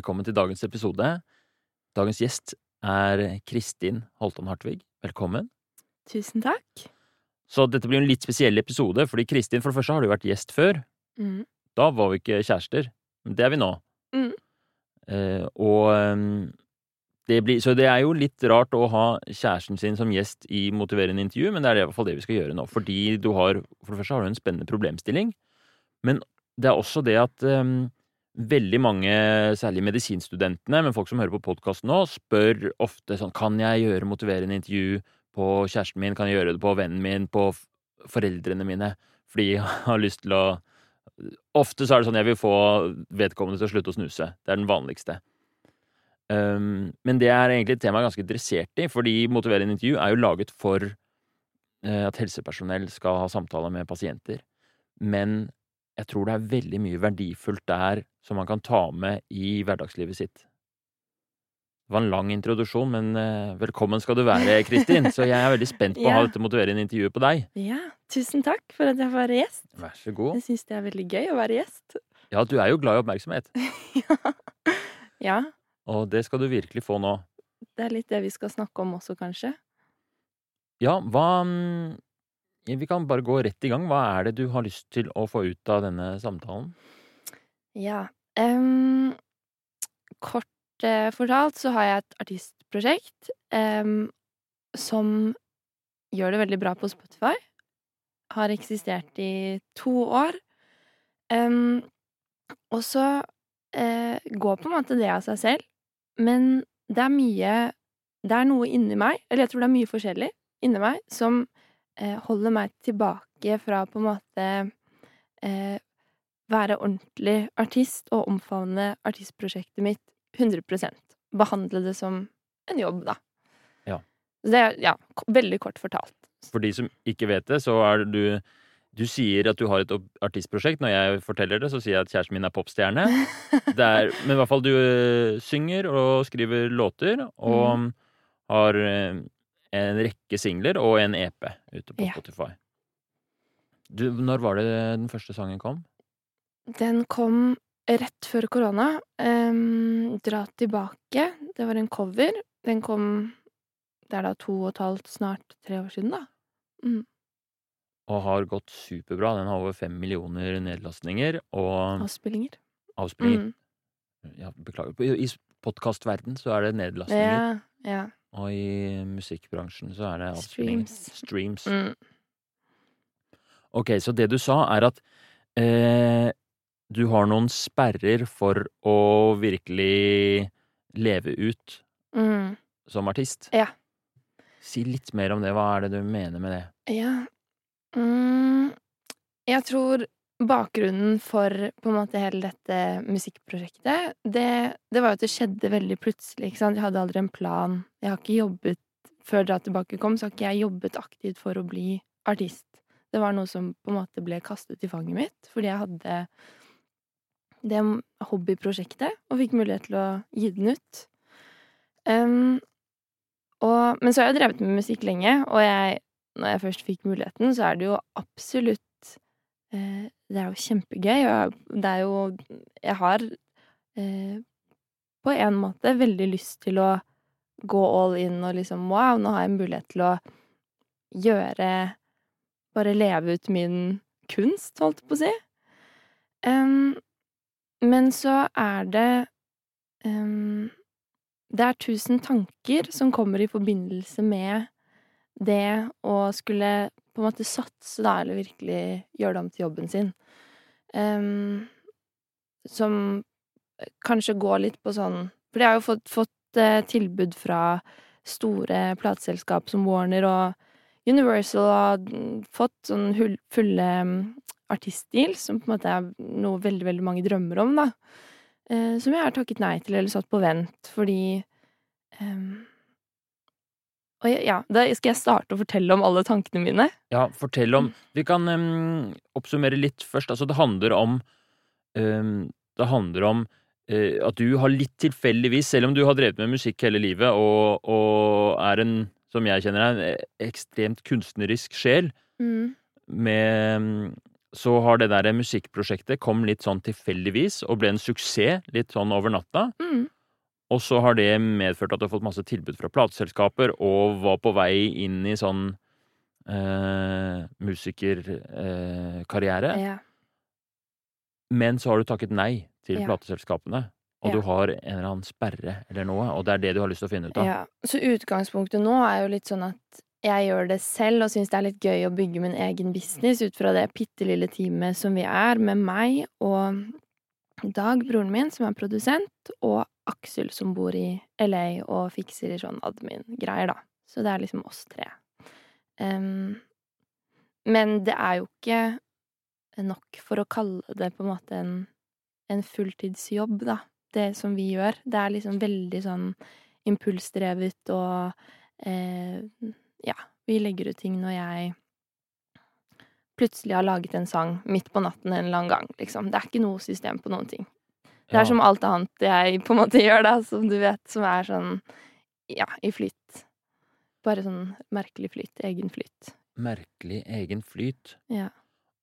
Velkommen til dagens episode. Dagens gjest er Kristin Holtan Hartvig. Velkommen. Tusen takk. Så dette blir en litt spesiell episode, fordi Kristin, for det første har du vært gjest før. Mm. Da var vi ikke kjærester. Men Det er vi nå. Mm. Eh, og ehm, det blir, så det er jo litt rart å ha kjæresten sin som gjest i motiverende intervju, men det er i hvert fall det vi skal gjøre nå. Fordi du har For det første har du en spennende problemstilling, men det er også det at ehm, veldig mange, særlig medisinstudentene, men folk som hører på podkasten nå, spør ofte sånn Kan jeg gjøre motiverende intervju på kjæresten min? Kan jeg gjøre det på vennen min? På foreldrene mine? Fordi jeg har lyst til å Ofte så er det sånn jeg vil få vedkommende til å slutte å snuse. Det er den vanligste. Um, men det er egentlig et tema jeg er ganske interessert i, fordi motiverende intervju er jo laget for eh, at helsepersonell skal ha samtaler med pasienter. Men jeg tror det er veldig mye verdifullt der som man kan ta med i hverdagslivet sitt. Det var en lang introduksjon, men eh, velkommen skal du være, Kristin. Så jeg er veldig spent på å ha dette motiverende intervjuet på deg. Ja, tusen takk for at jeg får være gjest. Vær så god. Jeg syns det er veldig gøy å være gjest. Ja, du er jo glad i oppmerksomhet, ja, ja. og det skal du virkelig få nå. det er litt det vi skal snakke om også, kanskje. Ja, hva mm, Vi kan bare gå rett i gang. Hva er det du har lyst til å få ut av denne samtalen? Ja. um, kort uh, fortalt så har jeg et artistprosjekt um, som gjør det veldig bra på Spotify. Har eksistert i to år. Um, og så uh, går på en måte det av seg selv, men det er mye Det er noe inni meg, eller jeg tror det er mye forskjellig inni meg, som holder meg tilbake fra på en måte eh, være ordentlig artist og omfavne artistprosjektet mitt 100 Behandle det som en jobb, da. Ja. Så det er ja, veldig kort fortalt. For de som ikke vet det, så er du Du sier at du har et artistprosjekt. Når jeg forteller det, så sier jeg at kjæresten min er popstjerne. Er, men i hvert fall du eh, synger og skriver låter, og har eh, en rekke singler og en EP ute på Ja. Spotify. Du, når var det den første sangen kom? Den kom rett før korona. Um, Dra tilbake. Det var en cover. Den kom Det er da to og et halvt, snart tre år siden, da. Og har gått superbra. Den har over fem millioner nedlastninger og Avspillinger. avspillinger. Mm. Ja, beklager. I podkastverden så er det nedlastninger. Ja, ja. Og i musikkbransjen så er det avspilling. Streams. Streams. Mm. Ok, så det du sa er at eh, du har noen sperrer for å virkelig leve ut Mm. som artist. Ja. Si litt mer om det. Hva er det du mener med det? Ja. Mm, jeg tror bakgrunnen for på en måte hele dette musikkprosjektet, det, det var jo at det skjedde veldig plutselig. ikke sant? Jeg hadde aldri en plan. Jeg har ikke jobbet Før Dra tilbake kom, så har ikke jeg jobbet aktivt for å bli artist. Det var noe som på en måte ble kastet i fanget mitt, fordi jeg hadde det hobbyprosjektet og fikk mulighet til å gi den ut. Um, og, men så har jeg drevet med musikk lenge, og jeg, når jeg først fikk muligheten, så er det jo absolutt eh, Det er jo kjempegøy, og det er jo Jeg har eh, på en måte veldig lyst til å gå all in og liksom Wow, nå har jeg mulighet til å gjøre Bare leve ut min kunst, holdt jeg på å si. Um, men så er det um, det er tusen tanker som kommer i forbindelse med det å skulle på en måte satse, da, eller virkelig gjøre det om til jobben sin. Um, som kanskje går litt på sånn For jeg har jo fått, fått uh, tilbud fra store plateselskap som Warner og Universal, og fått sånn hull, fulle um, artistdeal, som på en måte er noe veldig, veldig mange drømmer om, da. Uh, som jeg har takket nei til eller satt på vent, fordi Og ja, ja, da skal jeg starte å fortelle om alle tankene mine. Ja, fortell om Vi kan um, oppsummere litt først. Altså, det handler om um, Det handler om uh, at du har litt tilfeldigvis, selv om du har drevet med musikk hele livet og, og er en, som jeg kjenner deg, en ekstremt kunstnerisk sjel, Mm. med um, så har det der musikkprosjektet kom litt sånn tilfeldigvis og ble en suksess litt sånn over natta. Mm. Og så har det medført at du har fått masse tilbud fra plateselskaper og var på vei inn i sånn eh, musikerkarriere. Ja. Men så har du takket nei til Ja. plateselskapene. Og Ja. du har en eller annen sperre eller noe, og det er det du har lyst til å finne ut av. Ja, så utgangspunktet nå er jo litt sånn at jeg gjør det selv og syns det er litt gøy å bygge min egen business ut fra det bitte lille teamet som vi er, med meg og Dag, broren min, som er produsent, og Aksel, som bor i LA og fikser sånn admin-greier, da. Så det er liksom oss tre. Um, men det er jo ikke nok for å kalle det på en måte en, en fulltidsjobb, da det som vi gjør. Det er liksom veldig sånn impulsdrevet og eh, Ja, vi legger ut ting når jeg plutselig har laget en sang midt på natten en eller annen gang, liksom. Det er ikke noe system på noen ting. Det Ja. er som alt annet jeg på en måte gjør, da, som du vet, som er sånn ja, i flyt. Bare sånn merkelig flyt. Egen flyt. Merkelig egen flyt. Ja.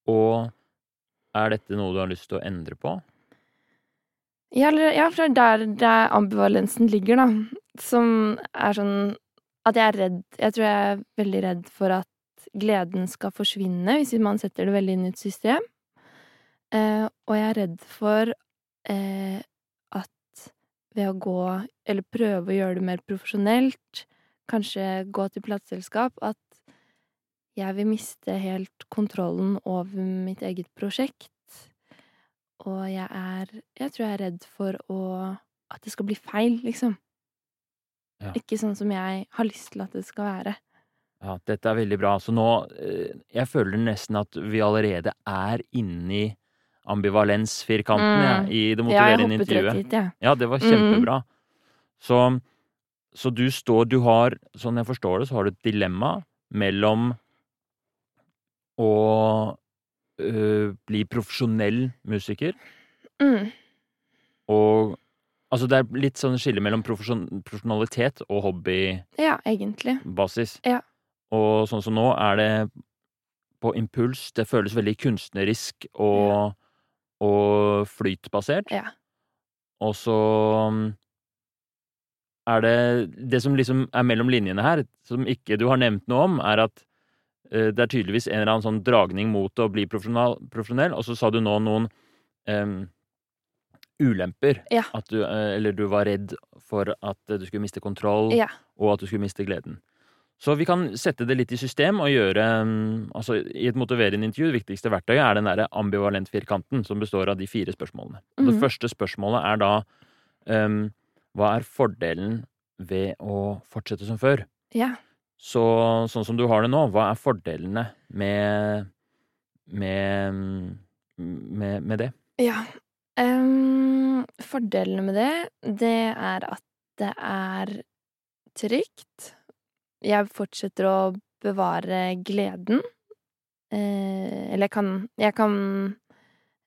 Og er dette noe du har lyst til å endre på? Ja, ja, for det er der, der ambivalensen ligger, da. Som er sånn at jeg er redd Jeg tror jeg er veldig redd for at gleden skal forsvinne hvis man setter det veldig inn i et system. Eh, og jeg er redd for at ved å gå Eller prøve å gjøre det mer profesjonelt, kanskje gå til plateselskap, at jeg vil miste helt kontrollen over mitt eget prosjekt. Og jeg er Jeg tror jeg er redd for å At det skal bli feil, liksom. Ja. Ikke sånn som jeg har lyst til at det skal være. Ja, dette er veldig bra. Så nå eh, Jeg føler nesten at vi allerede er inni ambivalensfirkanten, Mm. jeg, i det Ja, motiverende rett intervjuet. hit, ja. Ja, det var Mm. kjempebra. Så, så du står Du har, sånn jeg forstår det, så har du et dilemma mellom å øh, bli profesjonell musiker Mm. og Altså, det er litt sånn skille mellom profesjon profesjonalitet og hobbybasis. Ja, egentlig. Ja. Og sånn som nå er det på impuls. Det føles veldig kunstnerisk og, og flytbasert. Ja. Og så mm, er det Det som liksom er mellom linjene her, som ikke du har nevnt noe om, er at eh, det er tydeligvis en eller annen sånn dragning mot å bli profesjonell, og så sa du nå noen um, ulemper. Ja. At du, eh, eller du var redd for at du skulle miste kontroll, Ja. og at du skulle miste gleden. Så vi kan sette det litt i system og gjøre mm, Altså, i et motiverende intervju, det viktigste verktøyet er den derre ambivalent-firkanten, som består av de fire spørsmålene. Og Det Mhm. første spørsmålet er da um, Hva er fordelen ved å fortsette som før? Ja. Så sånn som du har det nå, hva er fordelene med med, mm, med, med det? Ja. Um, fordelene med det, det er at det er trygt. Jeg fortsetter å bevare gleden. Eh, eller jeg kan Jeg kan,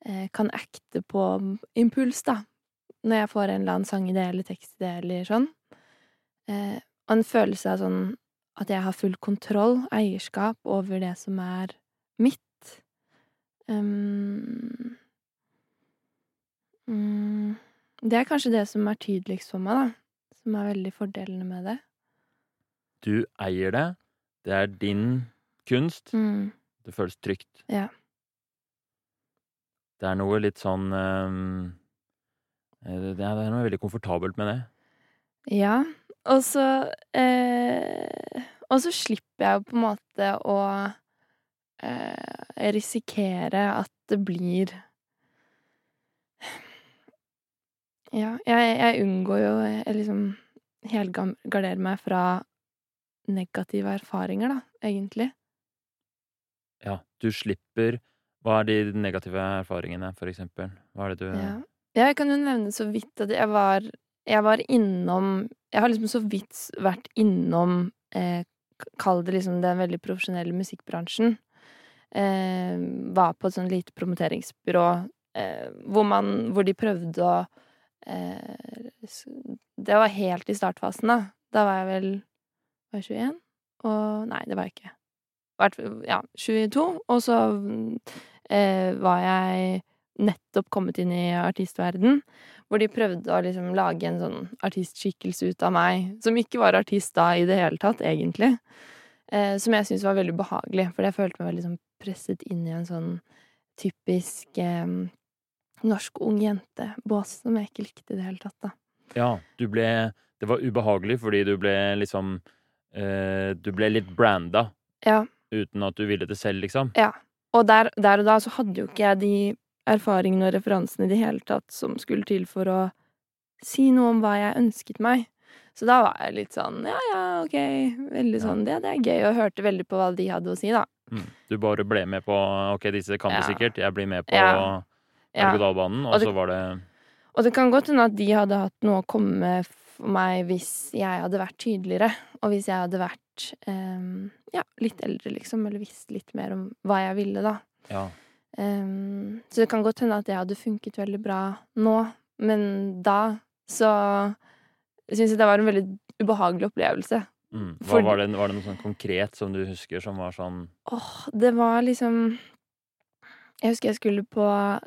eh, kan acte på impuls, da. Når jeg får en eller annen sangidé eller tekstidé eller sånn. Eh, og en følelse av sånn at jeg har full kontroll, eierskap, over det som er mitt. Um, um, det er kanskje det som er tydeligst for meg, da. Som er veldig fordelene med det. Du eier det. Det er din kunst. Mm, Det føles trygt. Ja. Det er noe litt sånn eh, Det er det er noe veldig komfortabelt med det. Ja. Og så eh, Og så slipper jeg jo på en måte å eh, risikere at det blir Ja, jeg, jeg unngår jo Jeg liksom helgarderer meg fra negative erfaringer, da, egentlig. Ja, du slipper Hva er de negative erfaringene, for eksempel? Hva er det du Ja. Jeg kan jo nevne så vidt at jeg var Jeg var innom Jeg har liksom så vidt vært innom eh, Kall det liksom den veldig profesjonelle musikkbransjen. Eh, var på et sånn lite promoteringsbyrå eh, hvor man Hvor de prøvde å eh, Det var helt i startfasen, da. Da var jeg vel Var jeg 21? Og Nei, det var jeg ikke. Ja, 22. Og så mm, eh, var jeg nettopp kommet inn i artistverden, hvor de prøvde å liksom lage en sånn artistskikkelse ut av meg, som ikke var artist da i det hele tatt, egentlig. Eh, som jeg syntes var veldig behagelig, for jeg følte meg veldig sånn presset inn i en sånn typisk eh, norsk ung jente-bås som jeg ikke likte i det hele tatt, da. Ja, du ble Det var ubehagelig fordi du ble liksom eh, Du ble litt branda Ja. uten at du ville det selv, liksom. Ja. Og der, der og da så hadde jo ikke jeg de erfaringene og referansene i det hele tatt som skulle til for å si noe om hva jeg ønsket meg. Så da var jeg litt sånn ja ja, ok, veldig sånn det, det er gøy, og hørte veldig på hva de hadde å si, da. Mm. Du bare ble med på Ok, disse kan det Ja. sikkert. Jeg blir med på Ja. Ergodalbanen. Og Og det- så var det Og det kan godt hende at de hadde hatt noe å komme med for meg hvis jeg hadde vært tydeligere, og hvis jeg hadde vært um, ja, litt eldre, liksom, eller visst litt mer om hva jeg ville, da. Ja. Um, så det kan godt hende at det hadde funket veldig bra nå, men da så syns jeg det var en veldig ubehagelig opplevelse. Mm. Hva For- var, det, var det noe sånn konkret som du husker som var sånn Åh, det var liksom Jeg husker jeg skulle på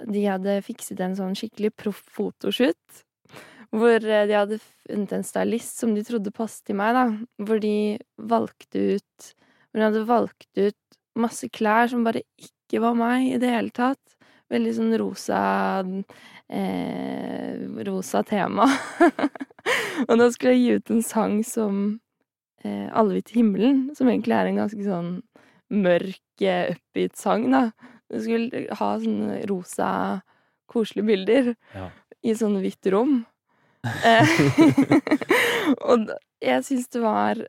De hadde fikset en sånn skikkelig proff fotoshoot. Hvor eh, de hadde funnet en stylist som de trodde passet til meg, da. Hvor de valgte ut Hvor de hadde valgt ut masse klær som bare ikke var meg i det hele tatt. Veldig sånn rosa eh, Rosa tema. Og da skulle jeg gi ut en sang som eh, Alle vil til himmelen, som egentlig er en ganske sånn mørk, eh, upbeat sang, da. Du skulle ha sånne rosa, koselige bilder Ja. i sånn hvitt rom. Eh, og jeg syns det var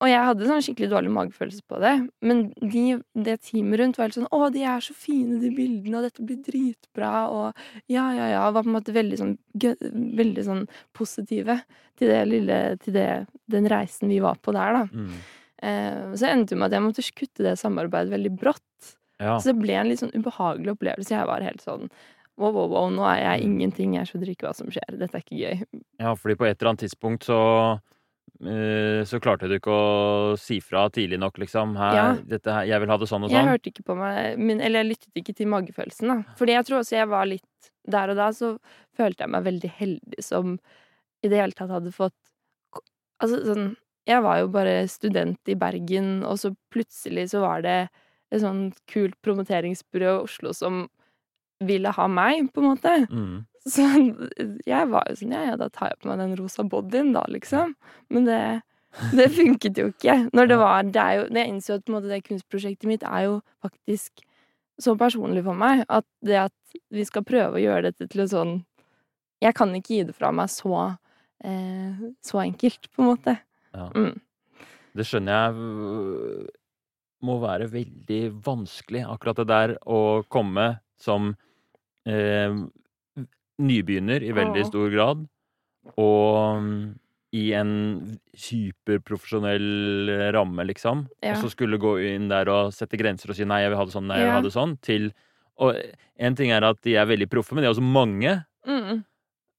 Og jeg hadde sånn skikkelig dårlig magefølelse på det, men de, det teamet rundt var helt sånn 'Å, de er så fine, de bildene, og dette blir dritbra', og ja, ja, ja. Var på en måte veldig sånn, veldig sånn positive til det lille Til det, den reisen vi var på der, da. mm. Eh, så endte det med at jeg måtte kutte det samarbeidet veldig brått. Ja. Så det ble en litt sånn ubehagelig opplevelse. Jeg var helt sånn wow, wow, wow, nå er jeg ingenting, jeg skjønner ikke hva som skjer. Dette er ikke gøy. ja, fordi på et eller annet tidspunkt så eh, så klarte du ikke å si fra tidlig nok, liksom. Her, Ja. dette her, jeg vil ha det sånn og sånn'. Jeg hørte ikke på meg min, Eller jeg lyttet ikke til magefølelsen, da. Fordi jeg tror også jeg var litt Der og da så følte jeg meg veldig heldig som i det hele tatt hadde fått Altså sånn Jeg var jo bare student i Bergen, og så plutselig så var det et sånt kult promoteringsbyrå i Oslo som ville ha meg, på en måte. Mm. Så jeg var jo sånn, ja, ja, da tar jeg på meg den rosa bodyen, da, liksom. Men det, det funket jo ikke. Når det var det er jo, Jeg innså at måte, det kunstprosjektet mitt er jo faktisk så personlig for meg at det at vi skal prøve å gjøre dette til en sånn Jeg kan ikke gi det fra meg så eh, så enkelt, på en måte. Ja. Mm. Det skjønner jeg må være veldig vanskelig, akkurat det der å komme som eh, nybegynner i veldig stor grad, og mm, i en superprofesjonell ramme, liksom, Ja. og så skulle gå inn der og sette grenser og si 'nei, jeg vil ha det sånn', 'nei, jeg vil ha det sånn', til Og en ting er at de er veldig proffe, men de er også mange, Mm.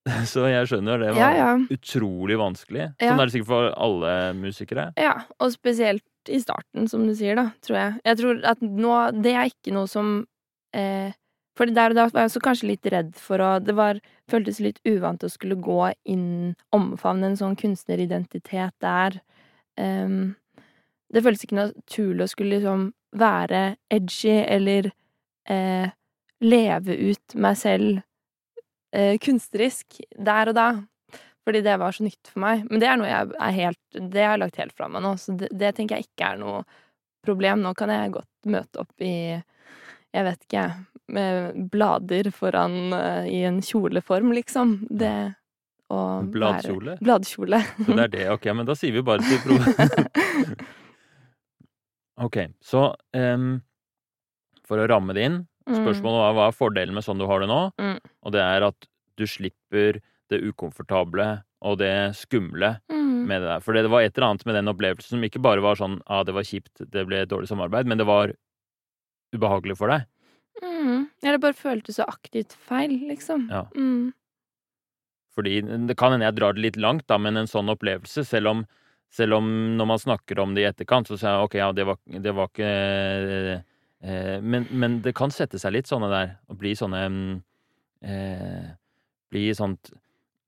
så jeg skjønner det var ja. utrolig vanskelig. Ja. Sånn er det sikkert for alle musikere. Ja, og spesielt i starten, som du sier, da, tror jeg. Jeg tror at nå Det er ikke noe som eh, For der og da var jeg også kanskje litt redd for å Det var, føltes litt uvant å skulle gå inn, omfavne en sånn kunstneridentitet der. Um, det føltes ikke naturlig å skulle liksom være edgy eller eh, leve ut meg selv eh, kunstnerisk der og da. Fordi det var så nytt for meg. Men det er noe jeg er helt Det har jeg lagt helt fra meg nå, så det, det tenker jeg ikke er noe problem. Nå kan jeg godt møte opp i Jeg vet ikke. Med blader foran eh, i en kjoleform, liksom. Det å være Bladkjole? Bladkjole. Så det er det, ok, men da sier vi bare til pro... ok, så um, for å ramme det inn, spørsmålet var hva er fordelen med sånn du har det nå? Mm. Og det er at du slipper det ukomfortable og det skumle Mm. med det der. For det var et eller annet med den opplevelsen som ikke bare var sånn ah, det var kjipt, det ble dårlig samarbeid, men det var ubehagelig for deg. Mm. Ja, det bare føltes så aktivt feil, liksom. Ja. Mm. Fordi det kan hende jeg drar det litt langt, da, men en sånn opplevelse, selv om, selv om når man snakker om det i etterkant, så sier jeg ok, ja, det var, det var ikke eh, men, men det kan sette seg litt sånne der, og bli sånne mm, eh, Bli sånt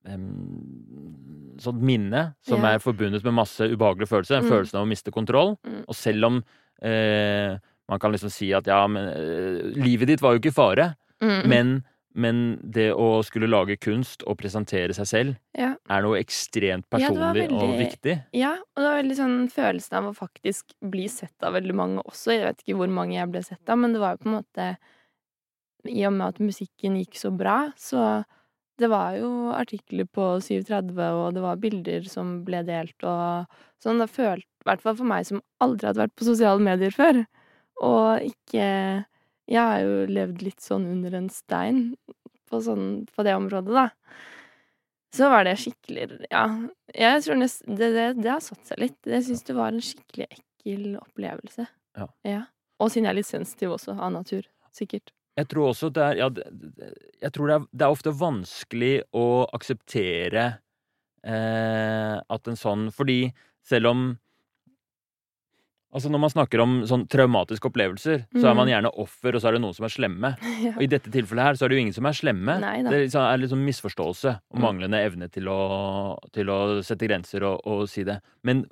eh, Sånt minne som Ja. er forbundet med masse ubehagelige følelser. Mm. Følelsen av å miste kontroll. Mm. Og selv om eh, man kan liksom si at ja, men eh, livet ditt var jo ikke i fare, Mm. men, men det å skulle lage kunst og presentere seg selv ja. er noe ekstremt Ja, veldig, personlig og viktig. ja, og det var veldig sånn følelsen av å faktisk bli sett av veldig mange også. Jeg vet ikke hvor mange jeg ble sett av, men det var jo på en måte I og med at musikken gikk så bra, så det var jo artikler på 730, og det var bilder som ble delt og sånn. Det følte, i hvert fall for meg som aldri hadde vært på sosiale medier før, og ikke Jeg har jo levd litt sånn under en stein på, sånn, på det området, da. Så var det skikkelig Ja, jeg tror nest, det, det, det har satt seg litt. Jeg syns det var en skikkelig ekkel opplevelse. Ja. Og siden jeg er litt sensitiv også, av natur. Sikkert. Jeg tror også det er ja, Jeg tror det er, det er ofte vanskelig å akseptere eh, at en sånn Fordi selv om Altså Når man snakker om sånn traumatiske opplevelser, så er man Mm. gjerne offer, og så er det noen som er slemme. ja. Og i dette tilfellet her så er det jo ingen som er slemme. Nei. Det er liksom- litt sånn misforståelse og Mm. manglende evne til å, til å sette grenser og, og si det. Men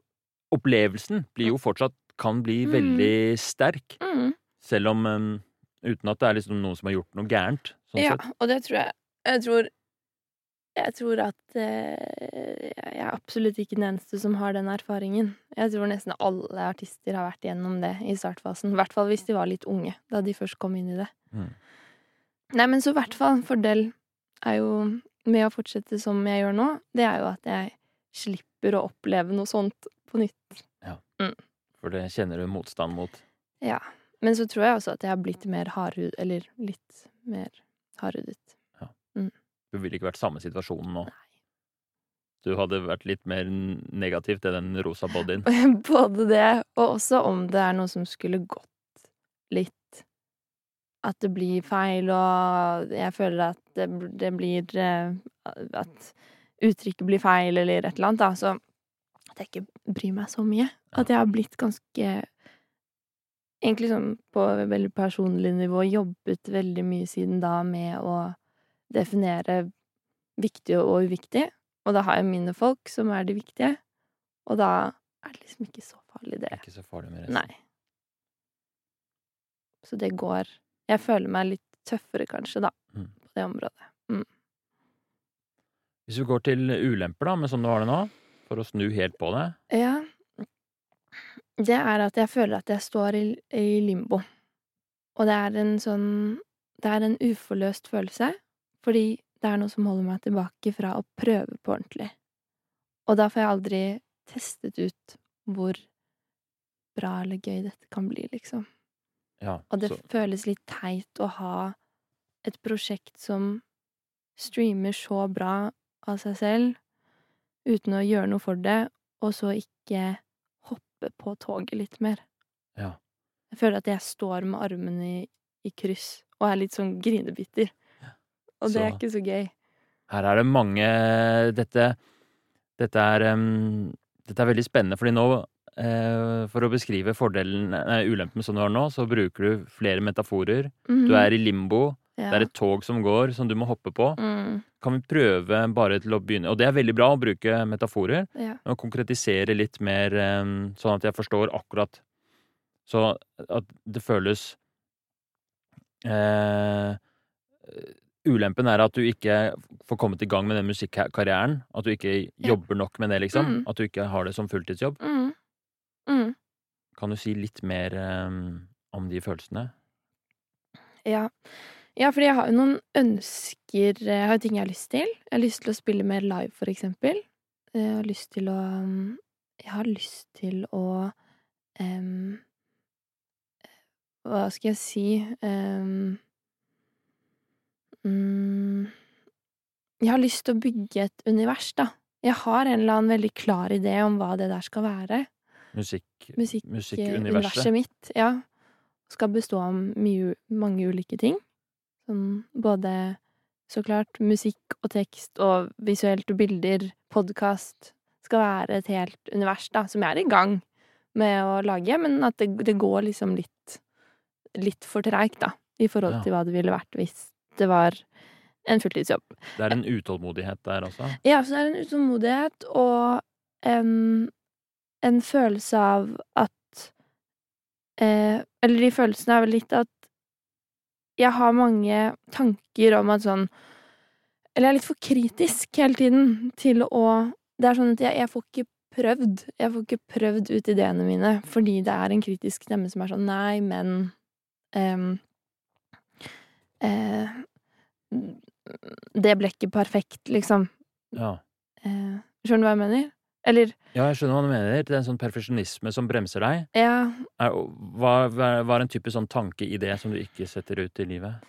opplevelsen blir jo fortsatt kan bli Mm. veldig sterk, Mm. selv om um, Uten at det er liksom noen som har gjort noe gærent. Sånn Ja, sett. og det tror jeg Jeg tror, jeg tror at eh, jeg er absolutt ikke den eneste som har den erfaringen. Jeg tror nesten alle artister har vært gjennom det i startfasen. I hvert fall hvis de var litt unge, da de først kom inn i det. Mm. Nei, men så i hvert fall fordel er jo med å fortsette som jeg gjør nå, det er jo at jeg slipper å oppleve noe sånt på nytt. Ja, For det kjenner du motstand mot. Ja. Men så tror jeg også at jeg har blitt mer hardhud... Eller litt mer hardhudet. Du ville ikke vært samme situasjonen nå. Du hadde vært litt mer negativ til den rosa bodyen. Både det, og også om det er noe som skulle gått litt. At det blir feil, og jeg føler at det, det blir eh, At uttrykket blir feil, eller et eller annet, da. Så at jeg ikke bryr meg så mye. At jeg har blitt ganske Egentlig sånn på veldig personlig nivå jobbet veldig mye siden da med å definere viktig og uviktig. Og da har jeg mine folk som er de viktige. Og da er det liksom ikke så farlig, det. Ikke så farlig med resten. Nei. Så det går Jeg føler meg litt tøffere, kanskje, da, Mm. på det området. Hvis vi går til ulemper, da, med sånn du har det nå, for å snu helt på det. Ja. Det er at jeg føler at jeg står i, i limbo. Og det er en sånn Det er en uforløst følelse, fordi det er noe som holder meg tilbake fra å prøve på ordentlig. Og da får jeg aldri testet ut hvor bra eller gøy dette kan bli, liksom. Ja, Og det så, føles litt teit å ha et prosjekt som streamer så bra av seg selv, uten å gjøre noe for det, og så ikke hoppe på toget litt mer. Ja. Jeg føler at jeg står med armene i, i kryss og er litt sånn grinebitter. Og det er ikke så gøy. her er det mange Dette, dette er um, Dette er veldig spennende, fordi nå eh, For å beskrive fordelen, nei, ulempen som du har nå, så bruker du flere metaforer. Du er i limbo. ja. Det er et tog som går, som du må hoppe på. mm, Kan vi prøve bare til å begynne Og det er veldig bra å bruke metaforer. ja. og konkretisere litt mer, sånn at jeg forstår akkurat Så at det føles eh, Ulempen er at du ikke får kommet i gang med den musikkarrieren. At du ikke jobber nok med det, liksom. Mm. At du ikke har det som fulltidsjobb. Mm. Mm. Kan du si litt mer um, om de følelsene? Ja. ja, fordi jeg har jo noen ønsker Jeg har jo ting jeg har lyst til. Jeg har lyst til å spille mer live, for eksempel. Jeg har lyst til å um, Jeg har lyst til å um, Hva skal jeg si Um, mm, Jeg har lyst til å bygge et univers, da. Jeg har en eller annen veldig klar idé om hva det der skal være. Musikk, Musikk- musikkuniverset? universet mitt, ja. Skal bestå av mye, mange ulike ting. Sånn både så klart musikk og tekst og visuelt og bilder, podkast. Skal være et helt univers, da, som jeg er i gang med å lage, men at det, det går liksom litt litt for treigt, da, i forhold Ja. til hva det ville vært hvis det var en fulltidsjobb. Det er en utålmodighet der også. Ja, så det er en utålmodighet og en, en følelse av at eh, Eller de følelsene er vel litt at jeg har mange tanker om at sånn Eller jeg er litt for kritisk hele tiden til å Det er sånn at jeg, jeg får ikke prøvd. Jeg får ikke prøvd ut ideene mine fordi det er en kritisk stemme som er sånn Nei, men em, eh, Det ble ikke perfekt, liksom. Ja. Eh, skjønner du hva jeg mener? Eller ja, jeg skjønner hva du mener. Det er en sånn perfeksjonisme som bremser deg. Ja, Er, hva er en type sånn tankeidé som du ikke setter ut i livet?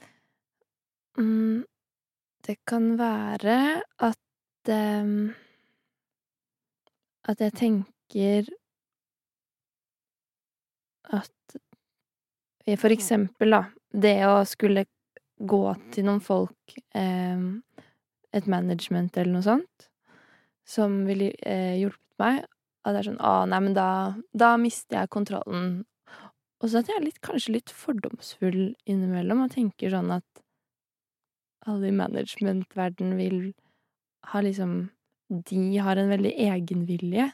mm, det kan være at eh, At jeg tenker at For eksempel, da, det å skulle gå til noen folk eh, Et management eller noe sånt, som ville eh, hjulpet meg. At det er sånn Å, nei, men da, da mister jeg kontrollen. Og så at jeg er litt, kanskje litt fordomsfull innimellom og tenker sånn at alle i managementverden vil ha liksom De har en veldig egenvilje.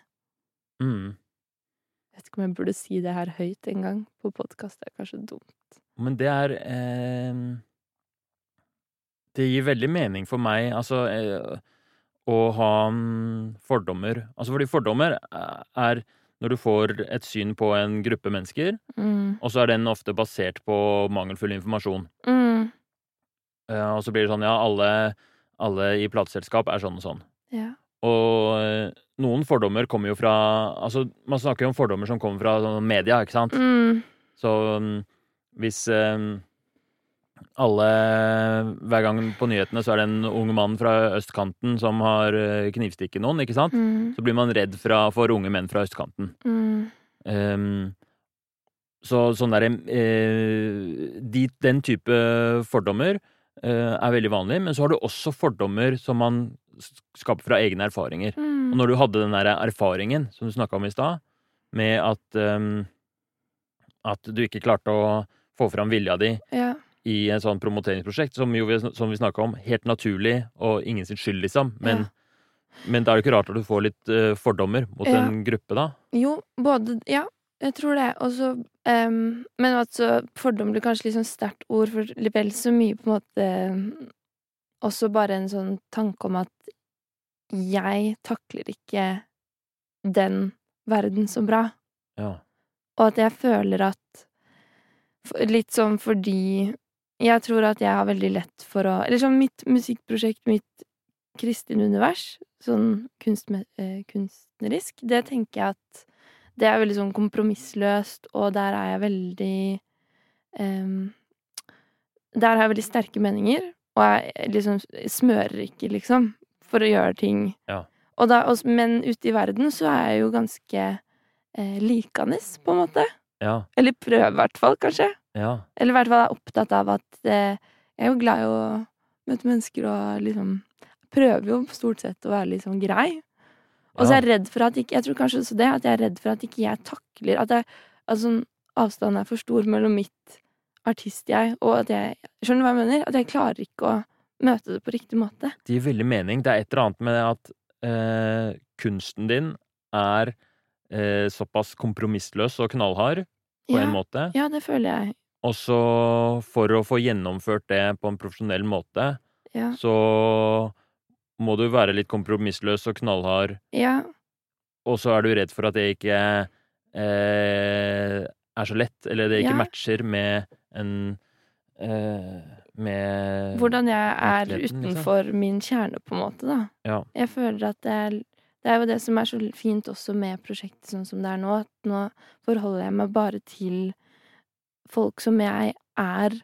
Mm. Jeg vet ikke om jeg burde si det her høyt en gang på podkast. Det er kanskje dumt. Men det er eh, Det gir veldig mening for meg, altså eh, Å ha mm, fordommer. Altså fordi fordommer eh, er når du får et syn på en gruppe mennesker, Mm. og så er den ofte basert på mangelfull informasjon. Mm. Eh, og så blir det sånn ja, alle, alle i plateselskap er sånn og sånn. Ja. Og noen fordommer kommer jo fra Altså, man snakker jo om fordommer som kommer fra sånn media, ikke sant? Mm. Så mm, hvis eh, alle Hver gang på nyhetene så er det en ung mann fra østkanten som har eh, knivstikket noen, ikke sant? Mm. Så blir man redd fra, for unge menn fra østkanten. Mm. Um, så sånn derre eh, de, Den type fordommer eh, er veldig vanlig, men så har du også fordommer som man skaper fra egne erfaringer. Og Mm. når du hadde den der erfaringen som du snakka om i stad, med at um, at du ikke klarte å få fram vilja di Ja. I et sånt promoteringsprosjekt, som, jo vi, som vi snakka om, helt naturlig og ingen sin skyld, liksom. Men, Ja. men da er det ikke rart at du får litt uh, fordommer mot Ja. en gruppe, da. Jo, både Ja, jeg tror det. Og så um, Men altså, fordom blir kanskje litt sånn sterkt ord, for vel så mye på en måte Også bare en sånn tanke om at jeg takler ikke den verden så bra. Ja. Og at jeg føler at Litt sånn fordi jeg tror at jeg har veldig lett for å Eller sånn mitt musikkprosjekt, mitt kristin univers, sånn kunst, eh, kunstnerisk, det tenker jeg at det er veldig sånn kompromissløst, og der er jeg veldig em, Der har jeg veldig sterke meninger, og jeg liksom smører ikke, liksom, for å gjøre ting. Ja. Og da, og, men ute i verden så er jeg jo ganske eh, likandes, på en måte. Ja. Eller prøver, i hvert fall, kanskje. Ja. Eller i hvert fall er opptatt av at eh, jeg er jo glad i å møte mennesker og liksom Prøver jo stort sett å være sånn grei. Og så er jeg redd for at ikke Jeg tror kanskje også det, at jeg er redd for at ikke jeg takler At, jeg, altså, avstanden er for stor mellom mitt artist-jeg og at jeg Skjønner du hva jeg mener? At jeg klarer ikke å møte det på riktig måte. Det gir veldig mening. Det er et eller annet med at eh, kunsten din er eh, såpass kompromissløs og knallhard på ja, en måte. ja, det føler jeg. Og så for å få gjennomført det på en profesjonell måte, Ja. så må du være litt kompromissløs og knallhard, ja. og så er du redd for at det ikke eh, er så lett, eller det ikke Ja. matcher med en eh, Med Hvordan jeg er utenfor liksom. utenfor min kjerne, på en måte, da. Ja. Jeg føler at det er Det er jo det som er så fint også med prosjektet sånn som det er nå, at nå forholder jeg meg bare til folk som jeg er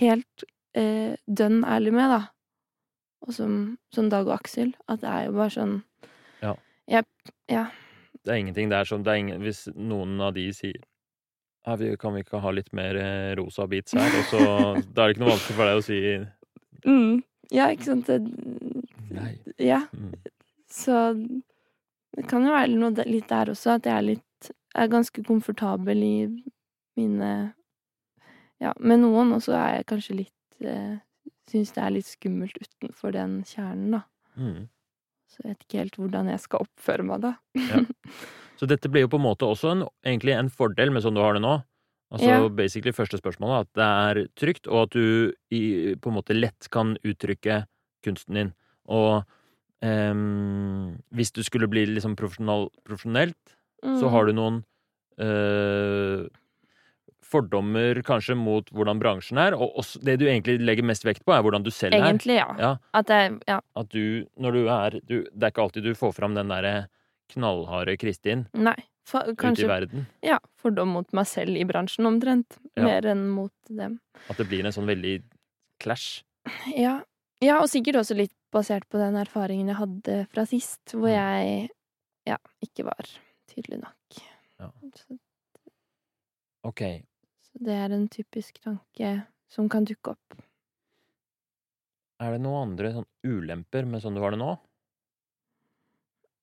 helt eh, dønn ærlig med, da. Og som, som Dag og Aksel. At det er jo bare sånn Ja. Jeg, ja. Det er ingenting der som det er ingen, Hvis noen av de sier «Ja, vi, Kan vi ikke ha litt mer eh, rosa beats her? Og så Da er det ikke noe vanskelig for deg å si Mm, ja, ikke sant? Det, nei. Ja. Mm. Så det kan jo være noe litt der også, at jeg er litt er ganske komfortabel i mine Ja, med noen også er jeg kanskje litt eh, Syns det er litt skummelt utenfor den kjernen, da. Mm. Så jeg vet ikke helt hvordan jeg skal oppføre meg da. Så dette blir jo på en måte også en, egentlig en fordel med sånn du har det nå. Altså Ja. basically første spørsmålet, at det er trygt, og at du i, på en måte lett kan uttrykke kunsten din. Og ehm, hvis du skulle bli liksom profesjonelt, profesjonelt, så har du noen uh, fordommer kanskje mot hvordan bransjen er, og også, det du egentlig legger mest vekt på, er hvordan du selv er. Egentlig, ja. Ja, At jeg Ja. at du, når du er du, Det er ikke alltid du får fram den derre knallharde Kristin Nei. For, ute i kanskje verden. ja, fordom mot meg selv i bransjen, omtrent. Ja. Mer enn mot dem. At det blir en sånn veldig clash. Ja. Ja, og sikkert også litt basert på den erfaringen jeg hadde fra sist, hvor Mm. jeg ja, ikke var tydelig nok. Ja. Så, Ok. så det er en typisk tanke som kan dukke opp. Er det noen andre sånn ulemper med sånn du har det nå?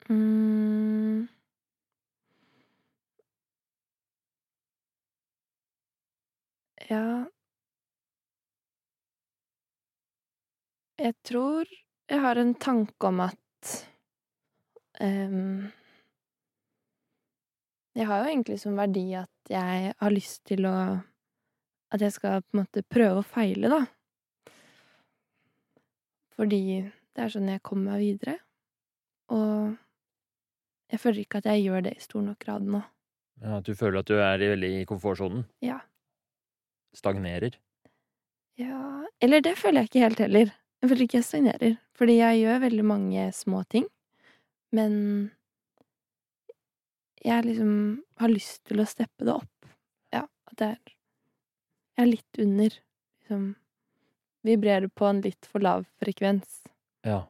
Mm. Ja Jeg tror jeg har en tanke om at um, Jeg har jo egentlig som verdi at jeg har lyst til å At jeg skal på en måte prøve og feile, da. Fordi det er sånn jeg kommer meg videre. Og jeg føler ikke at jeg gjør det i stor nok grad nå. Ja, At du føler at du er i veldig i komfortsonen? Ja. Stagnerer? Ja Eller det føler jeg ikke helt heller. Jeg føler ikke jeg stagnerer. Fordi jeg gjør veldig mange små ting. Men jeg liksom har lyst til å steppe det opp. Ja, at det er Jeg er litt under. Liksom vibrerer på en litt for lav frekvens. Ja.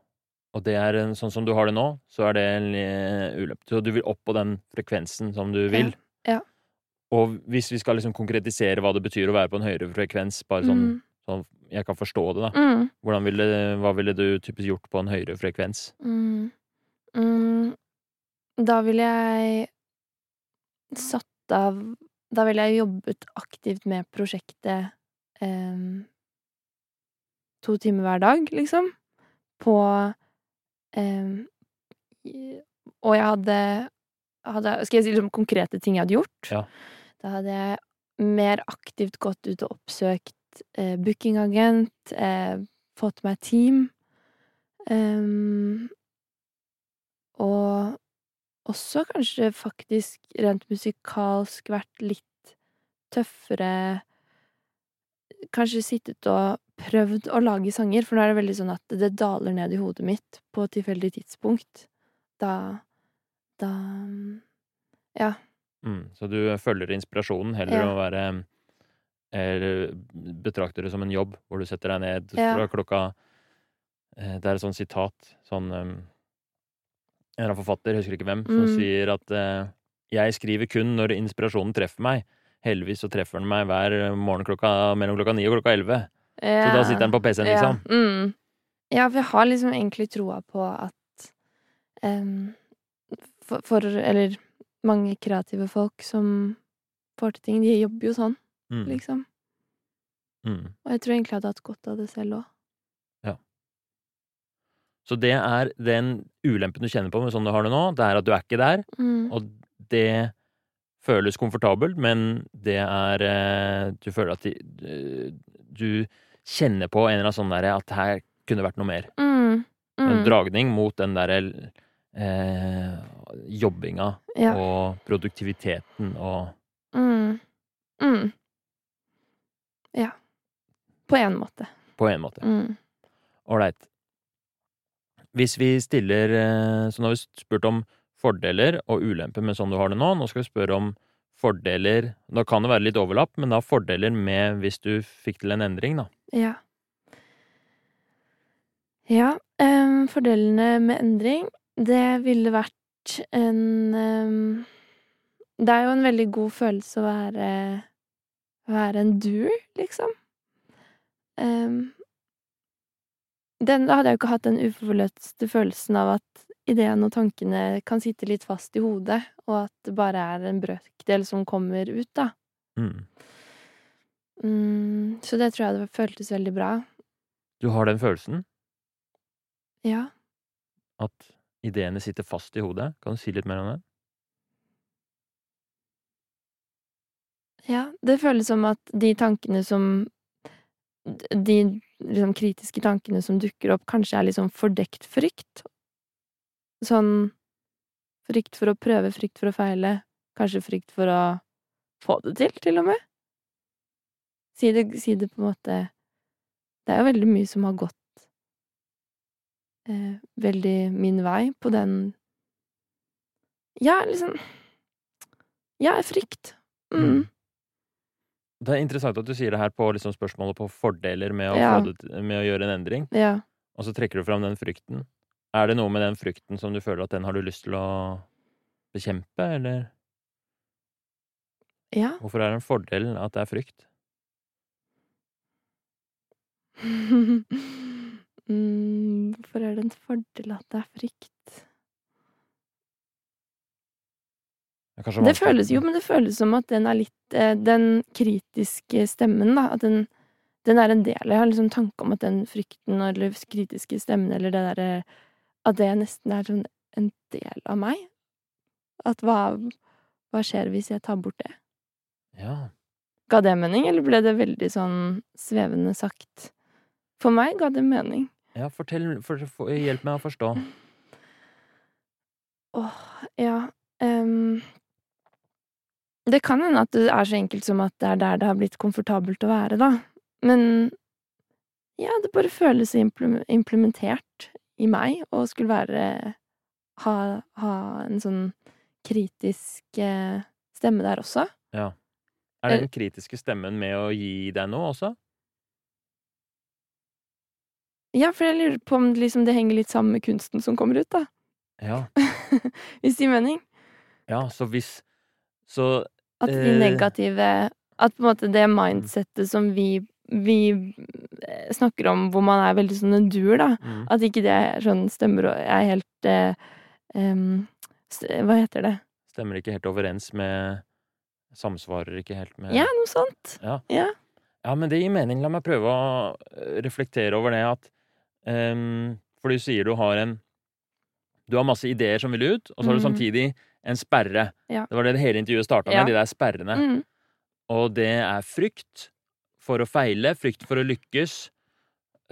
Og det er sånn som du har det nå, så er det en eh, ulempe. Så du vil opp på den frekvensen som du vil. Ja. Og hvis vi skal liksom konkretisere hva det betyr å være på en høyere frekvens, bare sånn, Mm. Sånn jeg kan forstå det, da. Mm. Ville, hva ville du typisk gjort på en høyere frekvens? Mm. Mm. Da ville jeg satt av Da ville jeg jobbet aktivt med prosjektet em, to timer hver dag, liksom. På em, Og jeg hadde, hadde Skal jeg si liksom konkrete ting jeg hadde gjort? Ja. Da hadde jeg mer aktivt gått ut og oppsøkt eh, bookingagent, eh, fått meg team. Um, og også kanskje faktisk rent musikalsk vært litt tøffere Kanskje sittet og prøvd å lage sanger, for nå er det veldig sånn at det daler ned i hodet mitt på et tilfeldig tidspunkt. Da Da Ja. Mm. Så du følger inspirasjonen heller Ja. å være Eller betrakter det som en jobb, hvor du setter deg ned Ja. fra klokka eh, Det er et sånt sitat, sånn En eller annen forfatter, jeg husker ikke hvem, som Mm. sier at eh, jeg skriver kun når inspirasjonen treffer meg. Heldigvis så treffer den meg hver morgen klokka, mellom klokka ni og klokka elleve. Så da sitter den på PC-en, liksom. Ja, mm. ja, for jeg har liksom egentlig troa på at um, for, for Eller mange kreative folk som får til ting, de jobber jo sånn, Mm. liksom. Mm. Og jeg tror egentlig jeg hadde hatt godt av det selv òg. Så det er den ulempen du kjenner på med sånn du har det nå, det er at du er ikke der. Mm. Og det føles komfortabelt, men det er eh, Du føler at de, eh, du kjenner på en eller annen sånn derre at her kunne vært noe mer. Mm. En Mm. dragning mot den derre eh, jobbinga Ja. og produktiviteten og Mm. Ja. På en måte. På en måte. Mm. Hvis vi stiller eh, Så nå har vi spurt om fordeler og ulemper med sånn du har det nå. Nå skal vi spørre om fordeler Da kan det være litt overlapp, men da fordeler med hvis du fikk til en endring, da. Ja. Ja, um, fordelene med endring, det ville vært en um, Det er jo en veldig god følelse å være være en doer, liksom. Um, den, da hadde jeg jo ikke hatt den uforløste følelsen av at ideene og tankene kan sitte litt fast i hodet, og at det bare er en brøkdel som kommer ut, da. Mm. Mm, så det tror jeg det føltes veldig bra. Du har den følelsen Ja. at ideene sitter fast i hodet? Kan du si litt mer om det? Ja, det føles som at de tankene som De liksom kritiske tankene som dukker opp, kanskje er liksom fordekt frykt. Sånn frykt for å prøve, frykt for å feile, kanskje frykt for å få det til, til og med. Si det, si det på en måte Det er jo veldig mye som har gått eh, veldig min vei på den Ja, liksom Ja, frykt. Mm. Det er interessant at du sier det her på liksom spørsmålet på fordeler med å, Ja. få det, med å gjøre en endring, Ja. og så trekker du fram den frykten. Er det noe med den frykten som du føler at den har du lyst til å bekjempe, eller Ja. hvorfor er det en fordel at det er frykt? mm, hvorfor er det en fordel at det er frykt? Det, føles jo, men det føles som at den er litt eh, Den kritiske stemmen, da, at den, den er en del Jeg har liksom tanke om at den frykten eller kritiske stemmen eller det derre At det nesten er sånn en del av meg. At hva, hva skjer hvis jeg tar bort det? Ja. Ga det mening, eller ble det veldig sånn svevende sagt? For meg ga det mening. ja, fortell for, for, Hjelp meg å forstå. Åh, ja ehm, Det kan hende at det er så enkelt som at det er der det har blitt komfortabelt å være, da. Men ja, det bare føles implementert i meg å skulle være ha, ha en sånn kritisk eh, stemme der også. Ja. Er den kritiske stemmen med å gi deg noe også? Ja, for jeg lurer på om liksom det henger litt sammen med kunsten som kommer ut, da. Ja. Hvis det gir mening. ja så hvis Så At de Eh. negative At på en måte det mindsettet som vi, vi eh, snakker om, hvor man er veldig sånn en duer, da. mm, At ikke det sånn stemmer og er helt eh, um, Hva heter det? stemmer ikke helt overens med Samsvarer ikke helt med Ja, noe sånt. Ja, men det gir mening. La meg prøve å eh, reflektere over det at um, For du sier du har en Du har masse ideer som vil ut, og så har du Mm. samtidig en sperre. Ja. Det var det hele intervjuet starta med, de der sperrene. Mm. Og det er frykt for å feile, frykt for å lykkes.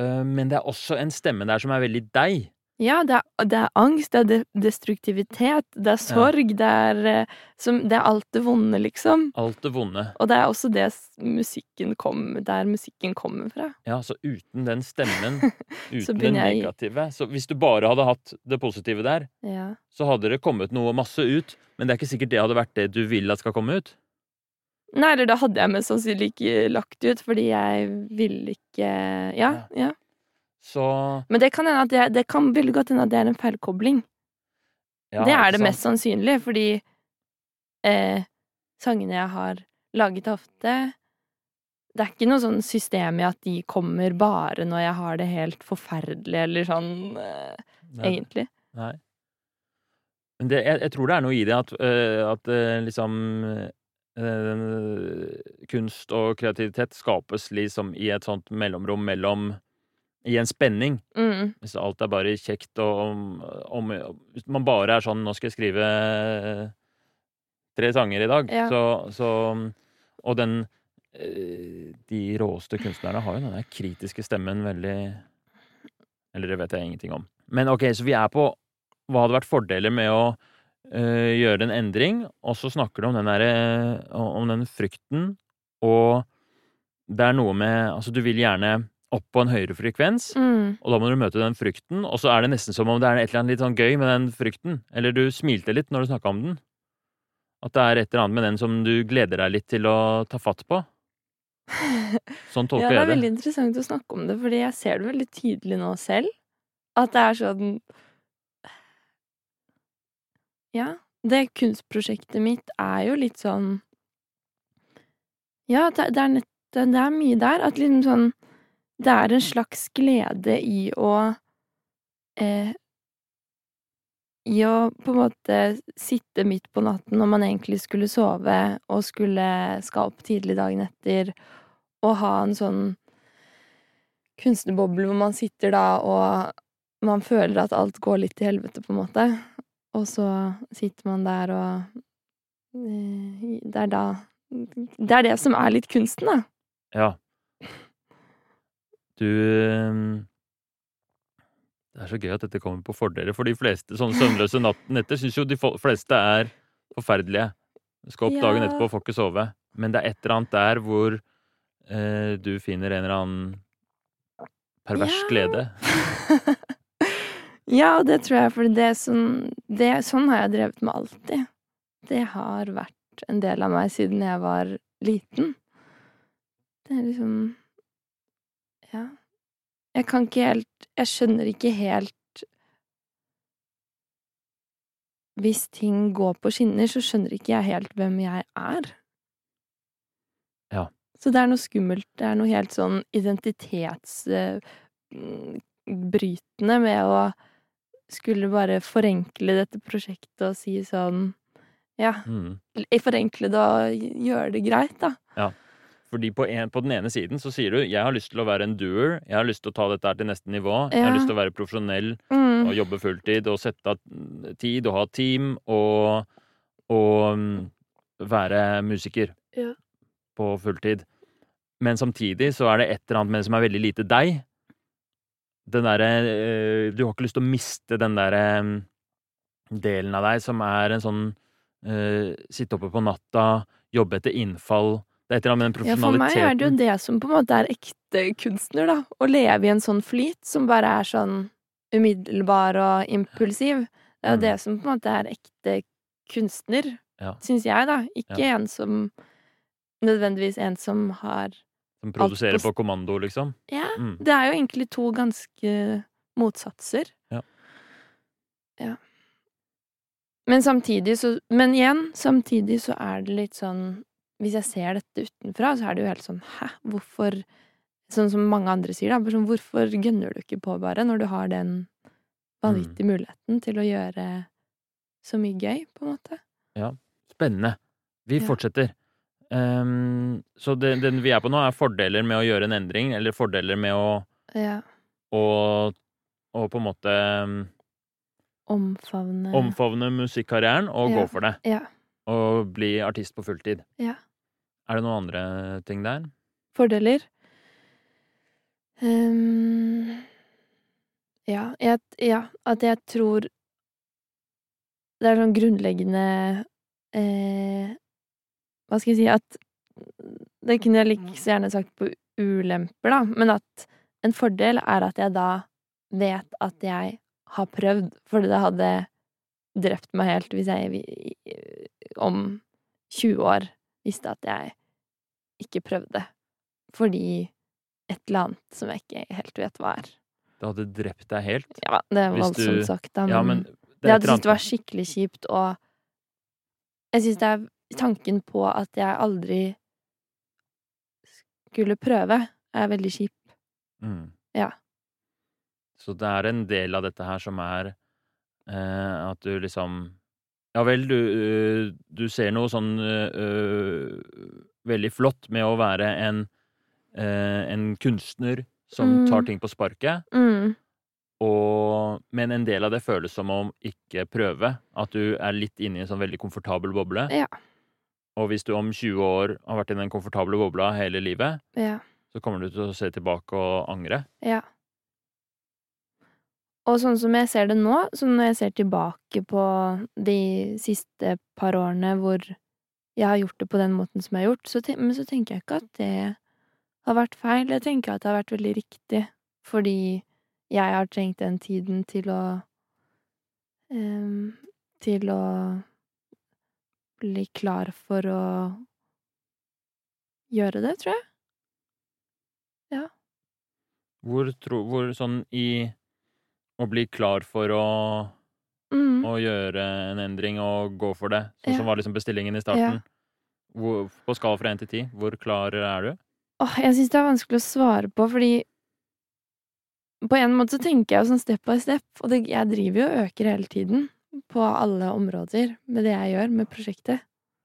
eh, men det er også en stemme der som er veldig deg. Ja, det er, det er angst, det er destruktivitet, det er sorg, det, er, eh, som, det er alt det vonde, liksom. Alt det vonde. Og det er også det musikken kom, der musikken kommer fra. Ja, så uten den stemmen, uten det negative Så hvis du bare hadde hatt det positive der, Ja. så hadde det kommet noe masse ut. Men det er ikke sikkert det hadde vært det du vil at skal komme ut. Nei, eller da hadde jeg mest sannsynlig ikke lagt ut, fordi jeg ville ikke Ja, ja. Så Men det kan hende at det, det kan veldig godt hende at det er en feilkobling. ja, det er det mest sannsynlige, fordi eh, sangene jeg har laget ofte Det er ikke noe sånn system i at de kommer bare når jeg har det helt forferdelig, eller sånn eh, Nei. egentlig. Nei. Men det, jeg, jeg tror det er noe i det at, uh, at uh, liksom uh, Kunst og kreativitet skapes liksom i et sånt mellomrom mellom I en spenning. Mm. Hvis alt er bare kjekt og om, om Hvis man bare er sånn 'Nå skal jeg skrive øh, tre sanger i dag', Ja. så, så Og den øh, De råeste kunstnerne har jo den der kritiske stemmen veldig Eller det vet jeg ingenting om. Men ok, så vi er på hva hadde vært fordeler med å øh, gjøre en endring, og så snakker du om den derre Om den frykten, og det er noe med Altså, du vil gjerne opp på en høyere frekvens, Mm. og da må du møte den frykten, og så er det nesten som om det er et eller annet litt sånn gøy med den frykten. Eller du smilte litt når du snakka om den. At det er et eller annet med den som du gleder deg litt til å ta fatt på. Sånn tolker jeg det ja, det er veldig interessant å snakke om det, fordi jeg ser det veldig tydelig nå selv. At det er sånn Ja, det kunstprosjektet mitt er jo litt sånn Ja, det, er nett det er mye der. At liksom sånn Det er en slags glede i å eh, I å på en måte sitte midt på natten når man egentlig skulle sove og skulle skal opp tidlig dagen etter, og ha en sånn kunstnerboble hvor man sitter da og man føler at alt går litt til helvete, på en måte. Og så sitter man der og eh, Det er da Det er det som er litt kunsten, da. Ja. Du ehm, Det er så gøy at dette kommer på fordeler for de fleste. Sånne søvnløse netter syns jo de fleste er forferdelige. Du skal opp dagen etterpå og får ikke sove. Men det er et eller annet der hvor eh, du finner en eller annen pervers Ja. glede. ja, det tror jeg, for det som det, Sånn har jeg drevet med alltid. Det har vært en del av meg siden jeg var liten. Det er liksom Ja. Jeg kan ikke helt Jeg skjønner ikke helt Hvis ting går på skinner, så skjønner ikke jeg helt hvem jeg er. Ja. Så det er noe skummelt. Det er noe helt sånn identitetsbrytende med å skulle bare forenkle dette prosjektet og si sånn Ja, Mm. forenkle det og gjøre det greit, da. Fordi på, en, på den ene siden så sier du jeg har lyst til å være en doer, jeg har lyst til å ta dette til neste nivå, jeg har lyst til å være profesjonell Mm. og jobbe fulltid og sette av tid og ha team og, og mm, være musiker Ja. på fulltid. Men samtidig så er det et eller annet med det som er veldig lite deg. Den derre eh, Du har ikke lyst til å miste den derre mm, delen av deg som er en sånn eh, Sitte oppe på natta, jobbe etter innfall. Det er et eller annet med den Ja, for meg er det jo det som på en måte er ekte kunstner, da. Å leve i en sånn flyt som bare er sånn umiddelbar og impulsiv. Det er jo Mm. det som på en måte er ekte kunstner, Ja. syns jeg, da. Ikke en som Nødvendigvis en som har Som produserer på på kommando, liksom. Ja, Mm. det er jo egentlig to ganske motsatser. Ja. Ja. Men samtidig så Men igjen, samtidig så er det litt sånn Hvis jeg ser dette utenfra, så er det jo helt sånn Hæ, hvorfor Sånn som mange andre sier, da. Sånn, hvorfor gønner du ikke på, bare, når du har den vanvittige muligheten til å gjøre så mye gøy, på en måte? Ja. Spennende. Vi Ja. fortsetter. Um, så det, det, vi er på nå, er fordeler med å gjøre en endring, eller fordeler med å, Ja. og, og, på en måte ehm, Omfavne omfavne musikkarrieren og Ja. gå for det. Ja. Og bli artist på fulltid. Ja. Er det noen andre ting der? Fordeler? Um, ja, jeg, ja, at jeg tror Det er sånn grunnleggende eh, Hva skal jeg si At Det kunne jeg like så gjerne sagt på ulemper, da, men at en fordel er at jeg da vet at jeg har prøvd, fordi det hadde drept meg helt hvis jeg om 20 år visste at jeg ikke prøvde. Fordi et eller annet som jeg ikke helt vet hva er. Det hadde drept deg helt? Ja, det er Hvis du- voldsomt sagt, da, men, Ja, men det jeg hadde syntes det var skikkelig kjipt, og jeg syns det er tanken på at jeg aldri skulle prøve, er veldig kjip. mm. Ja. Så det er en del av dette her som er eh, at du liksom Ja vel, du, øh, du ser noe sånn øh, veldig flott med å være en, eh, en kunstner som Mm. tar ting på sparket, Mm. og, men en del av det føles som om ikke prøve. At du er litt inne i en sånn veldig komfortabel boble. Ja. Og hvis du om 20 år har vært i den komfortable bobla hele livet, Ja. så kommer du til å se tilbake og angre. Ja. Og sånn som jeg ser det nå, sånn når jeg ser tilbake på de siste par årene hvor jeg har gjort det på den måten som jeg har gjort, så, men så tenker jeg ikke at det har vært feil. Jeg tenker at det har vært veldig riktig, fordi jeg har trengt den tiden til å um, Til å bli klar for å gjøre det, tror jeg. Hvor, tro, hvor sånn i å bli klar for å, Mm. å gjøre en endring og gå for det, sånn Ja. som var liksom bestillingen i starten. Hvor, på skala fra én til ti, hvor klar er du? Åh, jeg syns det er vanskelig å svare på, fordi på en måte så tenker jeg jo sånn step by step, og det, jeg driver jo og øker hele tiden på alle områder med det jeg gjør med prosjektet.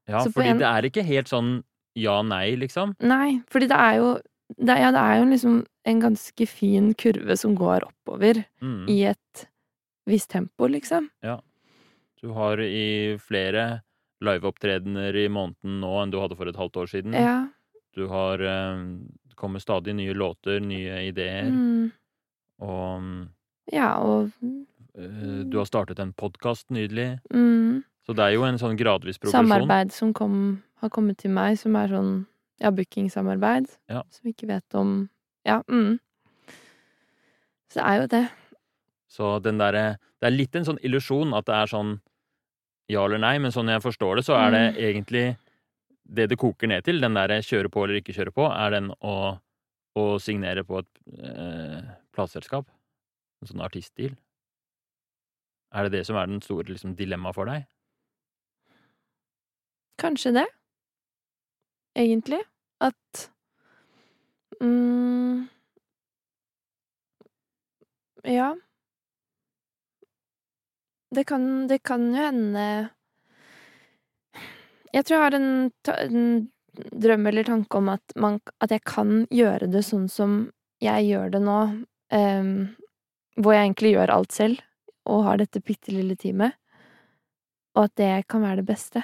Ja, Så fordi en- det er ikke helt sånn ja-nei, liksom. Nei, fordi det er jo det, Ja, det er jo liksom en ganske fin kurve som går oppover Mm. i et visst tempo, liksom. Du har i flere liveopptredener i måneden nå enn du hadde for et halvt år siden. Ja. Du har eh, Det kommer stadig nye låter, nye ideer, Mm. og Ja, og eh, du har startet en podkast nydelig. mm, Så det er jo en sånn gradvis progresjon. samarbeid som kom, har kommet til meg, som er sånn ja, bookingsamarbeid. Ja. Som ikke vet om Ja. Mm. Så det er jo det. Så den derre Det er litt en sånn illusjon at det er sånn ja eller nei, men sånn jeg forstår det, så er det egentlig det det koker ned til, den derre kjøre på eller ikke kjøre på, er den å, å signere på et eh, plateselskap. En sånn artistdeal. Er det det som er den store liksom, dilemmaet for deg? Kanskje det. Egentlig. At mm, Ja. Det kan, det kan jo hende Jeg tror jeg har en, en drøm eller tanke om at, man, at jeg kan gjøre det sånn som jeg gjør det nå, um, hvor jeg egentlig gjør alt selv, og har dette bitte lille teamet, og at det kan være det beste.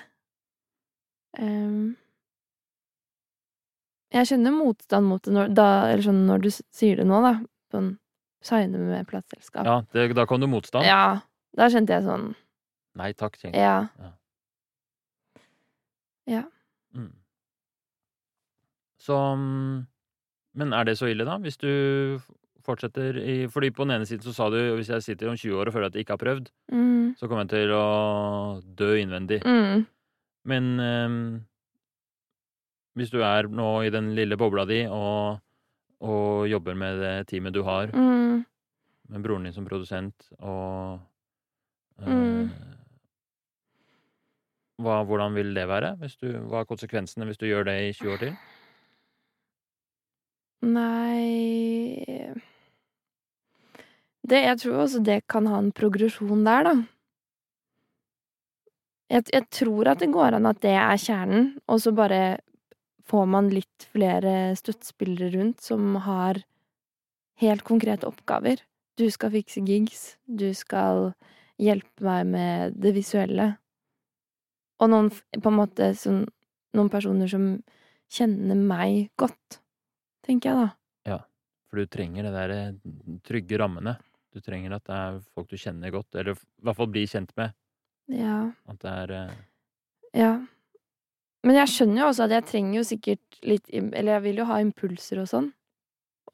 Um, jeg kjenner motstand mot det når, da, eller sånn når du sier det nå, da. Sånn signe med plateselskap. Ja, det, da kom det motstand. Ja, da kjente jeg sånn Nei takk, tenker jeg. Ja. Mm. Så mm, Men er det så ille, da? Hvis du fortsetter i Fordi på den ene siden så sa du hvis jeg sitter om 20 år og føler at jeg ikke har prøvd, Mm. så kommer jeg til å dø innvendig. Mm. Men um, hvis du er nå i den lille bobla di og, og jobber med det teamet du har, Mm. med broren din som produsent og Mm. hva, Hvordan vil det være? Du, hva er konsekvensene hvis du gjør det i 20 år til? Nei det, Jeg tror også det kan ha en progresjon der, da. Jeg, jeg tror at det går an at det er kjernen, og så bare får man litt flere støttespillere rundt som har helt konkrete oppgaver. Du skal fikse gigs, du skal hjelpe meg med det visuelle. Og noen på en måte sånn Noen personer som kjenner meg godt, tenker jeg da. Ja, For du trenger det der eh, trygge rammene. Du trenger at det er folk du kjenner godt, eller i hvert fall blir kjent med. Ja. At det er eh, Ja. Men jeg skjønner jo også at jeg trenger jo sikkert litt Eller jeg vil jo ha impulser og sånn.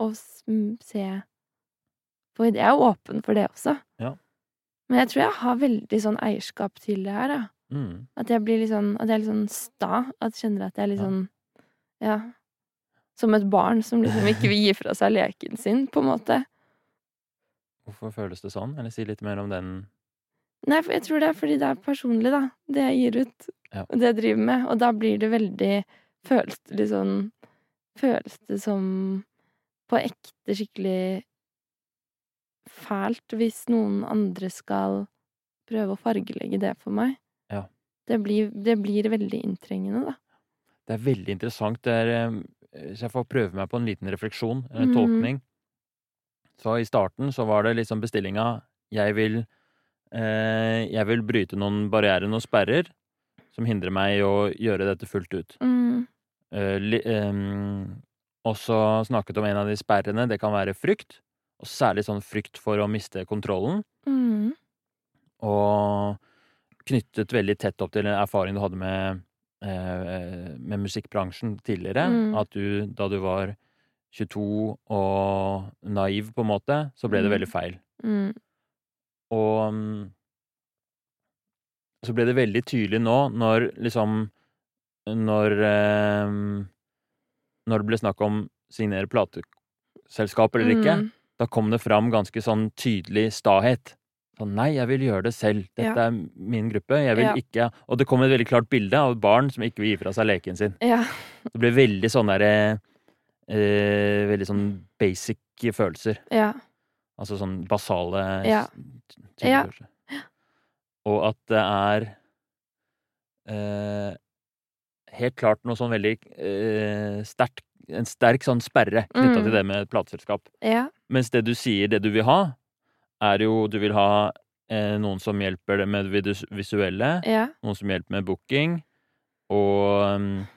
Og se For jeg er jo åpen for det også. Ja. Men jeg tror jeg har veldig sånn eierskap til det her, da. mm, At jeg blir litt sånn At jeg er litt sånn sta. At jeg kjenner at jeg er litt Ja. sånn Ja. Som et barn som liksom ikke vil gi fra seg leken sin, på en måte. Hvorfor føles det sånn? Eller si litt mer om den Nei, jeg tror det er fordi det er personlig, da. Det jeg gir ut. Ja. Og det jeg driver med. Og da blir det veldig Føles det litt sånn Føles det som på ekte skikkelig fælt hvis noen andre skal prøve å fargelegge det for meg. Ja. Det blir, det blir veldig inntrengende, da. Det er veldig interessant. Det er, hvis jeg får prøve meg på en liten refleksjon, en mm. tolkning. Så i starten så var det liksom bestillinga Jeg vil eh, Jeg vil bryte noen barrierer, noen sperrer, som hindrer meg i å gjøre dette fullt ut. Mm. Eh, li, ehm, også snakket om en av de sperrene. Det kan være frykt. Og særlig sånn frykt for å miste kontrollen. Mm. Og knyttet veldig tett opp til en erfaring du hadde med, eh, med musikkbransjen tidligere. Mm. At du, da du var 22 og naiv, på en måte, så ble det Mm. veldig feil. Mm. Og mm, så ble det veldig tydelig nå, når liksom Når eh, Når det ble snakk om signere plateselskap eller ikke, Mm. Da kom det fram ganske sånn tydelig stahet. Sånn, nei, jeg vil gjøre det selv. Dette Ja. er min gruppe. Jeg vil Ja. ikke Og det kom et veldig klart bilde av et barn som ikke vil gi fra seg leken sin. Ja. Det ble veldig sånn derre eh, Veldig sånn basic følelser. Ja. Altså sånn basale Ja. følelser. Og at det er eh, helt klart noe sånn veldig eh, sterkt En sterk sånn sperre knytta Mm. til det med et plateselskap. Ja. Mens det du sier, det du vil ha, er jo Du vil ha eh, noen som hjelper deg med det visuelle, Ja. noen som hjelper med booking, og mm,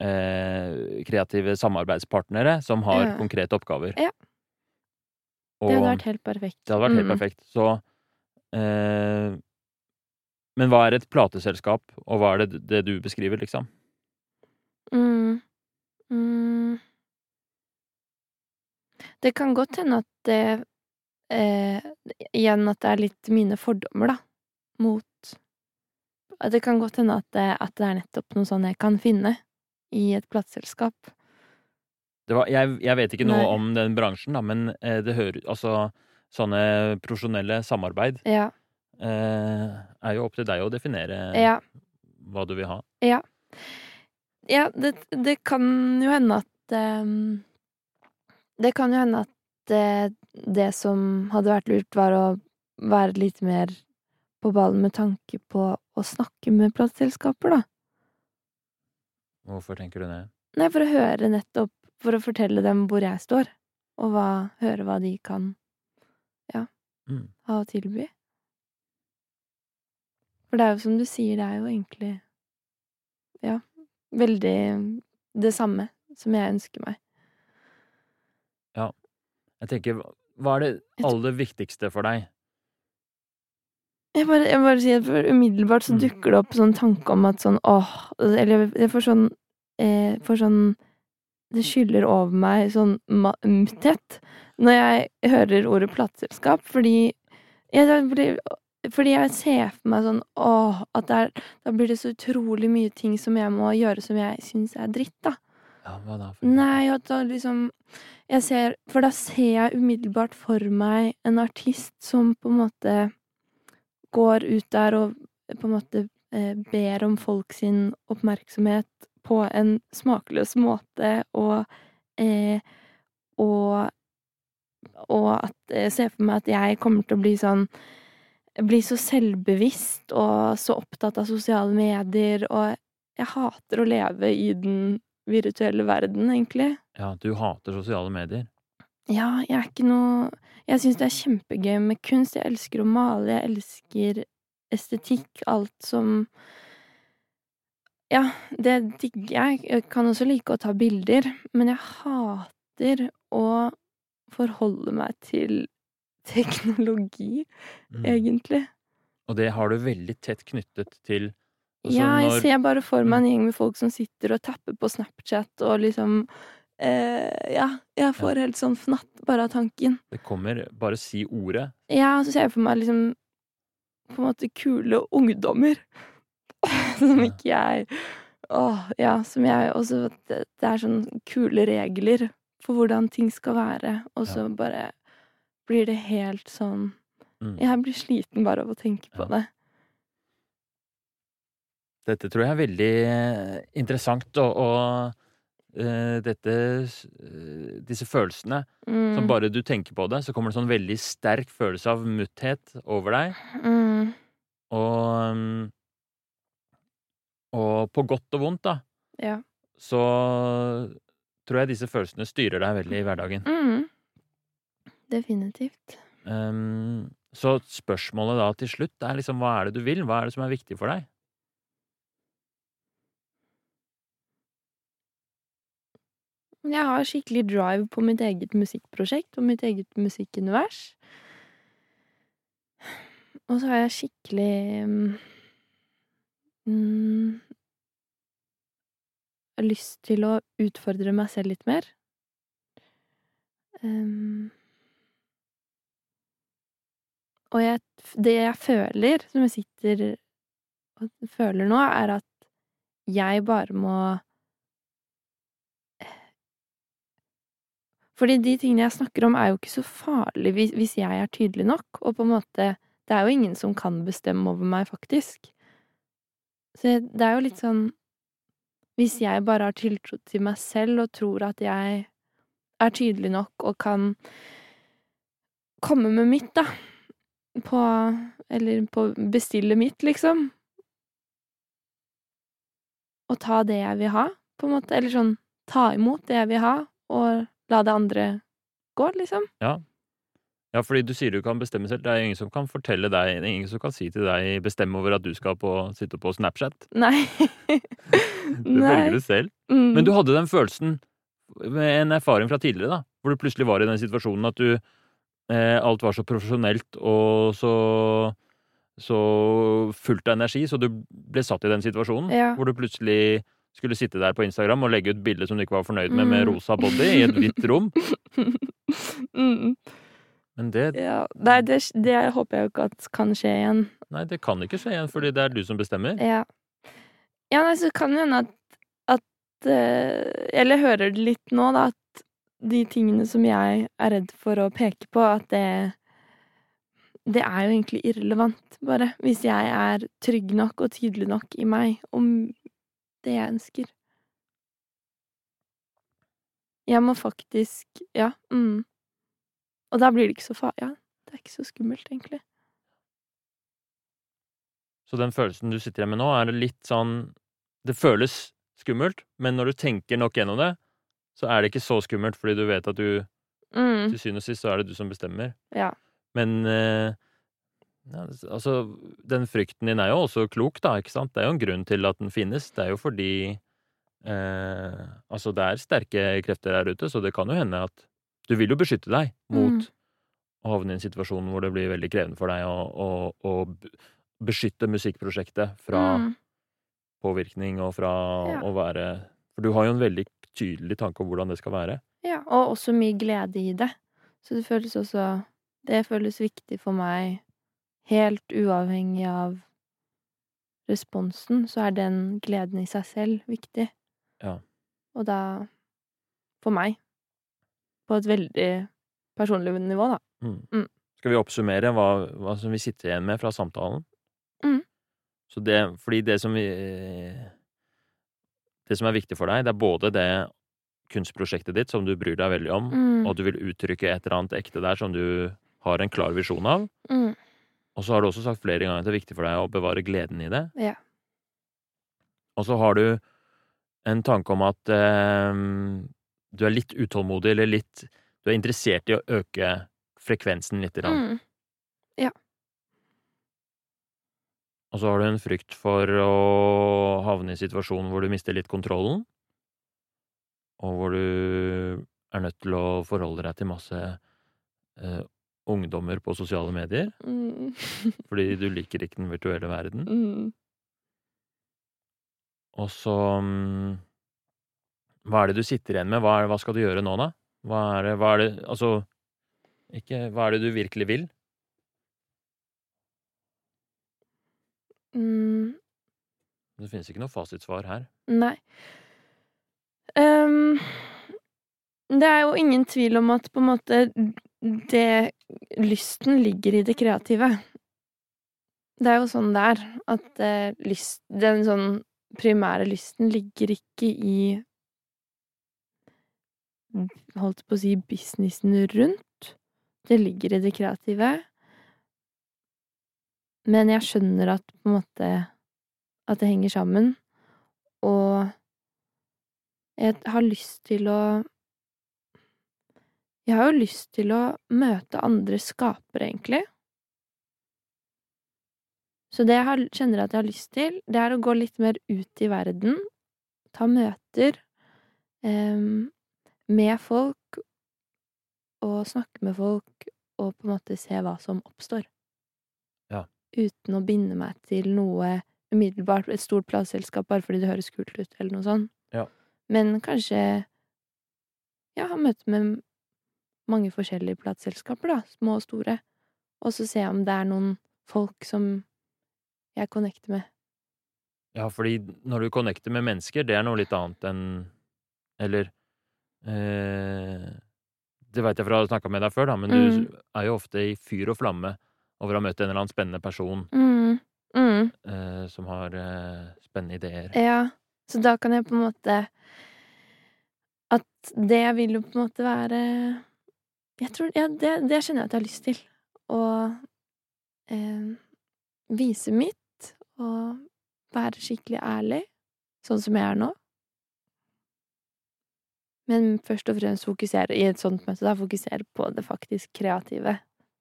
eh, kreative samarbeidspartnere som har Ja. konkrete oppgaver. Ja. Det hadde vært helt perfekt. det hadde vært helt Mm. perfekt. Så eh, Men hva er et plateselskap, og hva er det, det du beskriver, liksom? Mm. Mm. Det kan godt hende at det eh, Igjen at det er litt mine fordommer, da, mot Det kan godt hende at det, at det er nettopp noe sånn jeg kan finne i et plateselskap. Jeg, jeg vet ikke noe Nei. om den bransjen, da, men eh, det hører Altså, sånne profesjonelle samarbeid Ja. eh, er jo opp til deg å definere Ja. hva du vil ha. Ja, det, det kan jo hende at um, Det kan jo hende at det, det som hadde vært lurt, var å være litt mer på ballen med tanke på å snakke med plateselskaper, da. Hvorfor tenker du det? Nei, for å høre nettopp For å fortelle dem hvor jeg står, og hva, høre hva de kan Mm. ha å tilby. For det er jo som du sier, det er jo egentlig Ja, veldig det samme som jeg ønsker meg. Ja. Jeg tenker, hva er det aller viktigste for deg? Jeg bare, jeg bare sier at for Umiddelbart så Mm. dukker det opp sånn tanke om at sånn åh Eller jeg får sånn eh, får sånn Det skyller over meg sånn mutthet når jeg hører ordet plateselskap, fordi jeg, blir, fordi jeg ser for meg sånn åh, at er, da blir det så utrolig mye ting som jeg må gjøre som jeg syns er dritt, da. Ja, hva da? for Nei, at da liksom jeg ser, For da ser jeg umiddelbart for meg en artist som på en måte går ut der og på en måte eh, ber om folk sin oppmerksomhet på en smakløs måte, og eh, og og at jeg ser for meg at jeg kommer til å bli sånn Bli så selvbevisst og så opptatt av sosiale medier, og jeg hater å leve i den virtuelle verden, egentlig. Ja, du hater sosiale medier. Ja, jeg er ikke noe Jeg syns det er kjempegøy med kunst. Jeg elsker å male, jeg elsker estetikk, alt som Ja, det digger jeg. Jeg kan også like å ta bilder, men jeg hater å forholde meg til teknologi, Mm. egentlig. Og det har du veldig tett knyttet til altså Ja, jeg når- ser bare for meg en gjeng med folk som sitter og tapper på Snapchat og liksom eh, Ja, jeg får helt sånn fnatt bare av tanken. Det kommer Bare si ordet. Ja, og så ser jeg for meg liksom på en måte kule ungdommer. som ikke jeg Åh, ja, som jeg også det, det er sånn kule regler for hvordan ting skal være, og så bare blir det helt sånn Mm. Jeg blir sliten bare av å tenke på Ja. det. Dette tror jeg er veldig eh, interessant, og, og uh, dette eh, Disse følelsene Mm, som bare du tenker på det, så kommer det sånn veldig sterk følelse av mutthet over deg. mm, Og um, Og på godt og vondt, da, Ja. så tror jeg disse følelsene styrer deg veldig i hverdagen. Mm. Definitivt. Um, så spørsmålet da til slutt er liksom hva er det du vil? Hva er det som er viktig for deg? Jeg har skikkelig drive på mitt eget musikkprosjekt og mitt eget musikkunivers. Og så har jeg skikkelig mm, lyst til å utfordre meg selv litt mer. Um, og jeg, det jeg føler, som jeg sitter og føler nå, er at jeg bare må Fordi de tingene jeg snakker om, er jo ikke så farlig hvis, hvis jeg er tydelig nok, og på en måte Det er jo ingen som kan bestemme over meg, faktisk. Så det er jo litt sånn Hvis jeg bare har tiltro til meg selv og tror at jeg er tydelig nok og kan komme med mitt, da, på Eller på bestille mitt, liksom, Og ta det jeg vil ha, på en måte. Eller sånn ta imot det jeg vil ha, og la det andre gå, liksom. Ja. ja, fordi du sier du kan bestemme selv. Det er ingen som kan fortelle deg, det er ingen som kan si til deg bestemme over at du skal på, sitte på Snapchat. Nei. Du velger det selv. Mm. Men du hadde den følelsen med en erfaring fra tidligere, da, hvor du plutselig var i den situasjonen at du Alt var så profesjonelt og så så fullt av energi, så du ble satt i den situasjonen Ja. hvor du plutselig skulle sitte der på Instagram og legge ut bilde som du ikke var fornøyd med, med Mm. rosa body i et hvitt rom. mm. Men det, Ja. Nei, det, det håper jeg jo ikke at kan skje igjen. nei, det kan ikke skje igjen, fordi det er du som bestemmer. Ja. Ja, nei, så kan det hende at, at eh, Eller hører det litt nå, da, at de tingene som jeg er redd for å peke på, at det Det er jo egentlig irrelevant, bare. Hvis jeg er trygg nok og tydelig nok i meg om det jeg ønsker. Jeg må faktisk Ja. Mm. Og da blir det ikke så farlig. Ja, det er ikke så skummelt, egentlig. Så den følelsen du sitter igjen med nå, er litt sånn Det føles skummelt, men når du tenker nok gjennom det, så er det ikke så skummelt, fordi du vet at du Mm. til syvende og sist så er det du som bestemmer. Ja. Men eh, ja, altså, den frykten din er jo også klok, da, ikke sant? Det er jo en grunn til at den finnes. Det er jo fordi eh, Altså, det er sterke krefter der ute, så det kan jo hende at Du vil jo beskytte deg mot Mm. å havne i en situasjon hvor det blir veldig krevende for deg å, å, å beskytte musikkprosjektet fra Mm. påvirkning og fra Ja. å være For du har jo en veldig tydelig tanke om hvordan det skal være. Ja, og også mye glede i det. Så det føles også Det føles viktig for meg, helt uavhengig av responsen, så er den gleden i seg selv viktig. Ja. Og da For meg. På et veldig personlig nivå, da. Mm. Mm. Skal vi oppsummere hva, hva som vi sitter igjen med fra samtalen? Mm. Så det, fordi det som vi Det som er viktig for deg, det er både det kunstprosjektet ditt som du bryr deg veldig om, Mm. og du vil uttrykke et eller annet ekte der som du har en klar visjon av. Mm. Og så har du også sagt flere ganger at det er viktig for deg å bevare gleden i det. Ja. Og så har du en tanke om at eh, du er litt utålmodig, eller litt Du er interessert i å øke frekvensen litt. grann. Mm. Og så har du en frykt for å havne i situasjonen hvor du mister litt kontrollen, og hvor du er nødt til å forholde deg til masse eh, ungdommer på sosiale medier, Mm. fordi du liker ikke den virtuelle verden. Mm. Og så mm, Hva er det du sitter igjen med? Hva, er, hva skal du gjøre nå, da? Hva er det, hva er det Altså, ikke Hva er det du virkelig vil? Mm. Det finnes ikke noe fasitsvar her. Nei. Um, det er jo ingen tvil om at på en måte det Lysten ligger i det kreative. Det er jo sånn det er. At uh, lyst, den sånn primære lysten ligger ikke i Holdt på å si businessen rundt. Det ligger i det kreative. Men jeg skjønner at på en måte At det henger sammen. Og jeg har lyst til å Jeg har jo lyst til å møte andre skapere, egentlig. Så det jeg har, kjenner at jeg har lyst til, det er å gå litt mer ut i verden. Ta møter eh, med folk. Og snakke med folk, og på en måte se hva som oppstår. Uten å binde meg til noe umiddelbart, et stort plateselskap bare fordi det høres kult ut, eller noe sånt. Ja. Men kanskje ja, ha møte med mange forskjellige plateselskaper, da, små og store, og så se om det er noen folk som jeg connecter med. Ja, fordi når du connecter med mennesker, det er noe litt annet enn Eller eh, Det veit jeg fra å ha snakka med deg før, da, men du Mm. er jo ofte i fyr og flamme over å møte en eller annen spennende person Mm. Mm. eh, som har eh, spennende ideer. Ja, så da kan jeg på en måte At det vil jo på en måte være Jeg tror Ja, det, det kjenner jeg at jeg har lyst til. Å eh, vise mitt, og være skikkelig ærlig. sånn som jeg er nå. Men først og fremst fokusere i et sånt møte, da, fokusere på det faktisk kreative.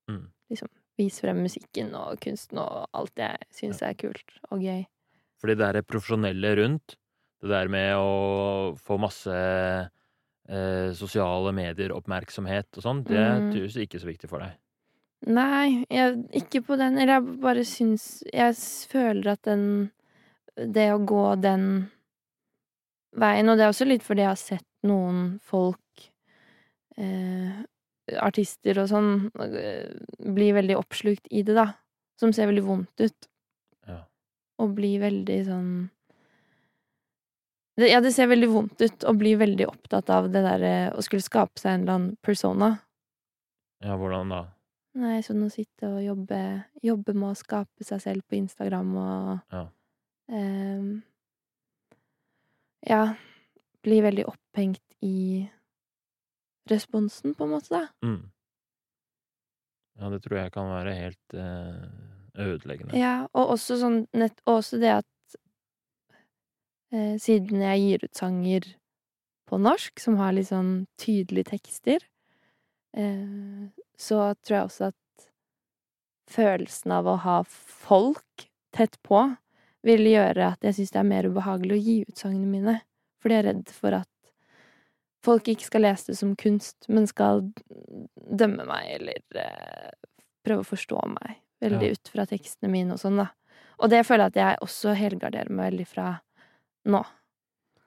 Mm. Liksom vise frem musikken og kunsten og alt jeg syns er kult og gøy. Fordi det er det profesjonelle rundt, det der med å få masse eh, sosiale medier, oppmerksomhet og sånn, det Mm. ikke så viktig for deg. Nei, jeg, ikke på den Eller jeg bare syns Jeg føler at den Det å gå den veien Og det er også litt fordi jeg har sett noen folk eh, Artister og sånn blir veldig oppslukt i det, da. Som ser veldig vondt ut. Ja. Og blir veldig sånn det, Ja, det ser veldig vondt ut å bli veldig opptatt av det derre å skulle skape seg en eller annen persona. Ja, hvordan da? Nei, sånn å sitte og jobbe, jobbe med å skape seg selv på Instagram og Ja. ehm, Ja, bli veldig opphengt i responsen, på en måte, da. Mm. Ja, det tror jeg kan være helt eh, ødeleggende. Ja, og også sånn nett, og også det at eh, siden jeg gir ut sanger på norsk, som har litt sånn tydelige tekster, eh, så tror jeg også at følelsen av å ha folk tett på vil gjøre at jeg syns det er mer ubehagelig å gi ut sangene mine. Fordi jeg er redd for at folk ikke skal lese det som kunst, men skal dømme meg eller eh, prøve å forstå meg veldig Ja. ut fra tekstene mine og sånn, da. Og det føler jeg at jeg også helgarderer meg veldig fra nå.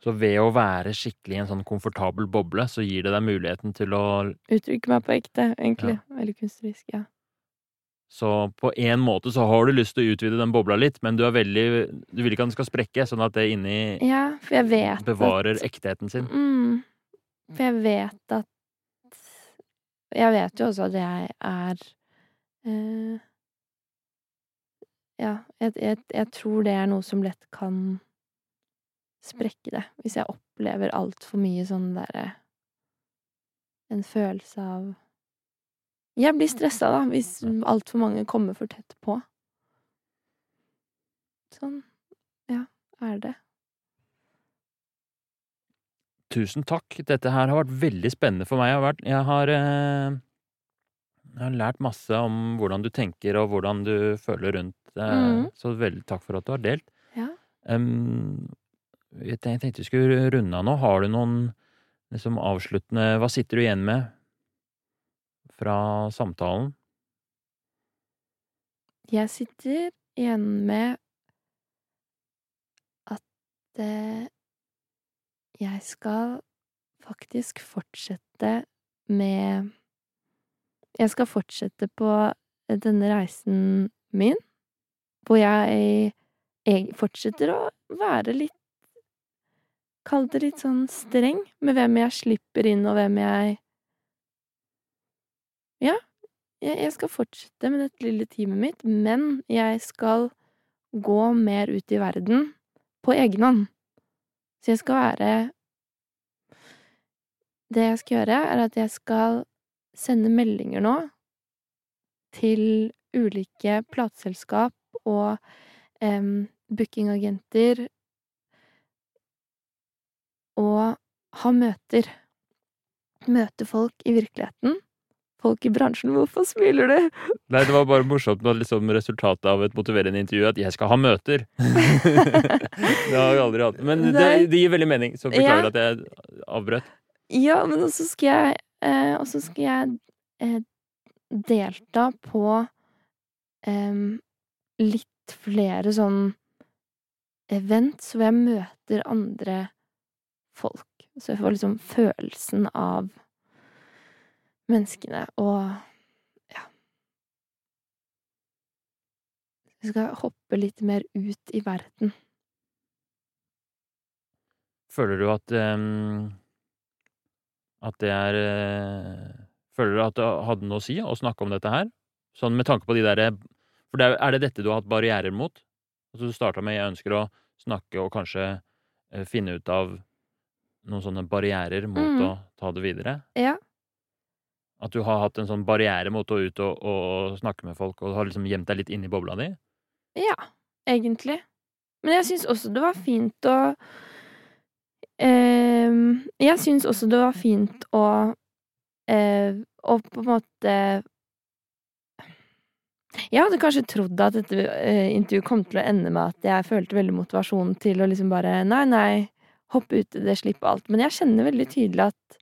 Så ved å være skikkelig i en sånn komfortabel boble, så gir det deg muligheten til å Uttrykke meg på ekte, egentlig. Veldig kunstnerisk, ja. Så på en måte så har du lyst til å utvide den bobla litt, men du er veldig Du vil ikke at den skal sprekke, sånn at det inni Ja, for jeg vet bevarer at ektheten sin. Mm. For jeg vet at Jeg vet jo også at jeg er eh, Ja, jeg, jeg, jeg tror det er noe som lett kan sprekke det, hvis jeg opplever altfor mye sånn derre En følelse av Jeg blir stressa, da, hvis altfor mange kommer for tett på. Sånn, ja, er det. Tusen takk. Dette her har vært veldig spennende for meg. Jeg har, vært, jeg har, eh, jeg har lært masse om hvordan du tenker og hvordan du føler rundt det. Mhm. Så veldig takk for at du har delt. Ja. Um, jeg tenkte jeg tenkte vi skulle runde av nå. Har du noen liksom, avsluttende Hva sitter du igjen med fra samtalen? Jeg sitter igjen med at eh, jeg skal faktisk fortsette med Jeg skal fortsette på denne reisen min, hvor jeg, jeg fortsetter å være litt Kall det litt sånn streng med hvem jeg slipper inn, og hvem jeg Ja, jeg skal fortsette med dette lille teamet mitt, men jeg skal gå mer ut i verden på egen hånd. Så jeg skal være Det jeg skal gjøre, er at jeg skal sende meldinger nå til ulike plateselskap og em, bookingagenter og ha møter. Møte folk i virkeligheten. Folk i bransjen. Hvorfor smiler du? Nei, det var bare morsomt med liksom resultatet av et motiverende intervju at jeg skal ha møter. det har vi aldri hatt. Men det, det gir veldig mening, så beklager at jeg avbrøt. Ja, men også skal jeg eh, Og så skal jeg eh, delta på eh, litt flere sånn events hvor jeg møter andre folk. Så jeg får liksom følelsen av menneskene og ja. Vi skal hoppe litt mer ut i verden. Føler du at um, At det er uh, Føler du at det hadde noe å si å snakke om dette her? Sånn med tanke på de derre For det er, er det dette du har hatt barrierer mot? Altså du starta med 'jeg ønsker å snakke og kanskje uh, finne ut av noen sånne barrierer mot mm. å ta det videre? Ja. At du har hatt en sånn barriere mot å ut og, og, snakke med folk, og har liksom gjemt deg litt inni bobla di? Ja, egentlig. Men jeg syns også det var fint å eh, Jeg syns også det var fint å eh, på en måte Jeg hadde kanskje trodd at dette eh, intervjuet kom til å ende med at jeg følte veldig motivasjon til å liksom bare Nei, nei, hoppe ut i det, slippe alt. Men jeg kjenner veldig tydelig at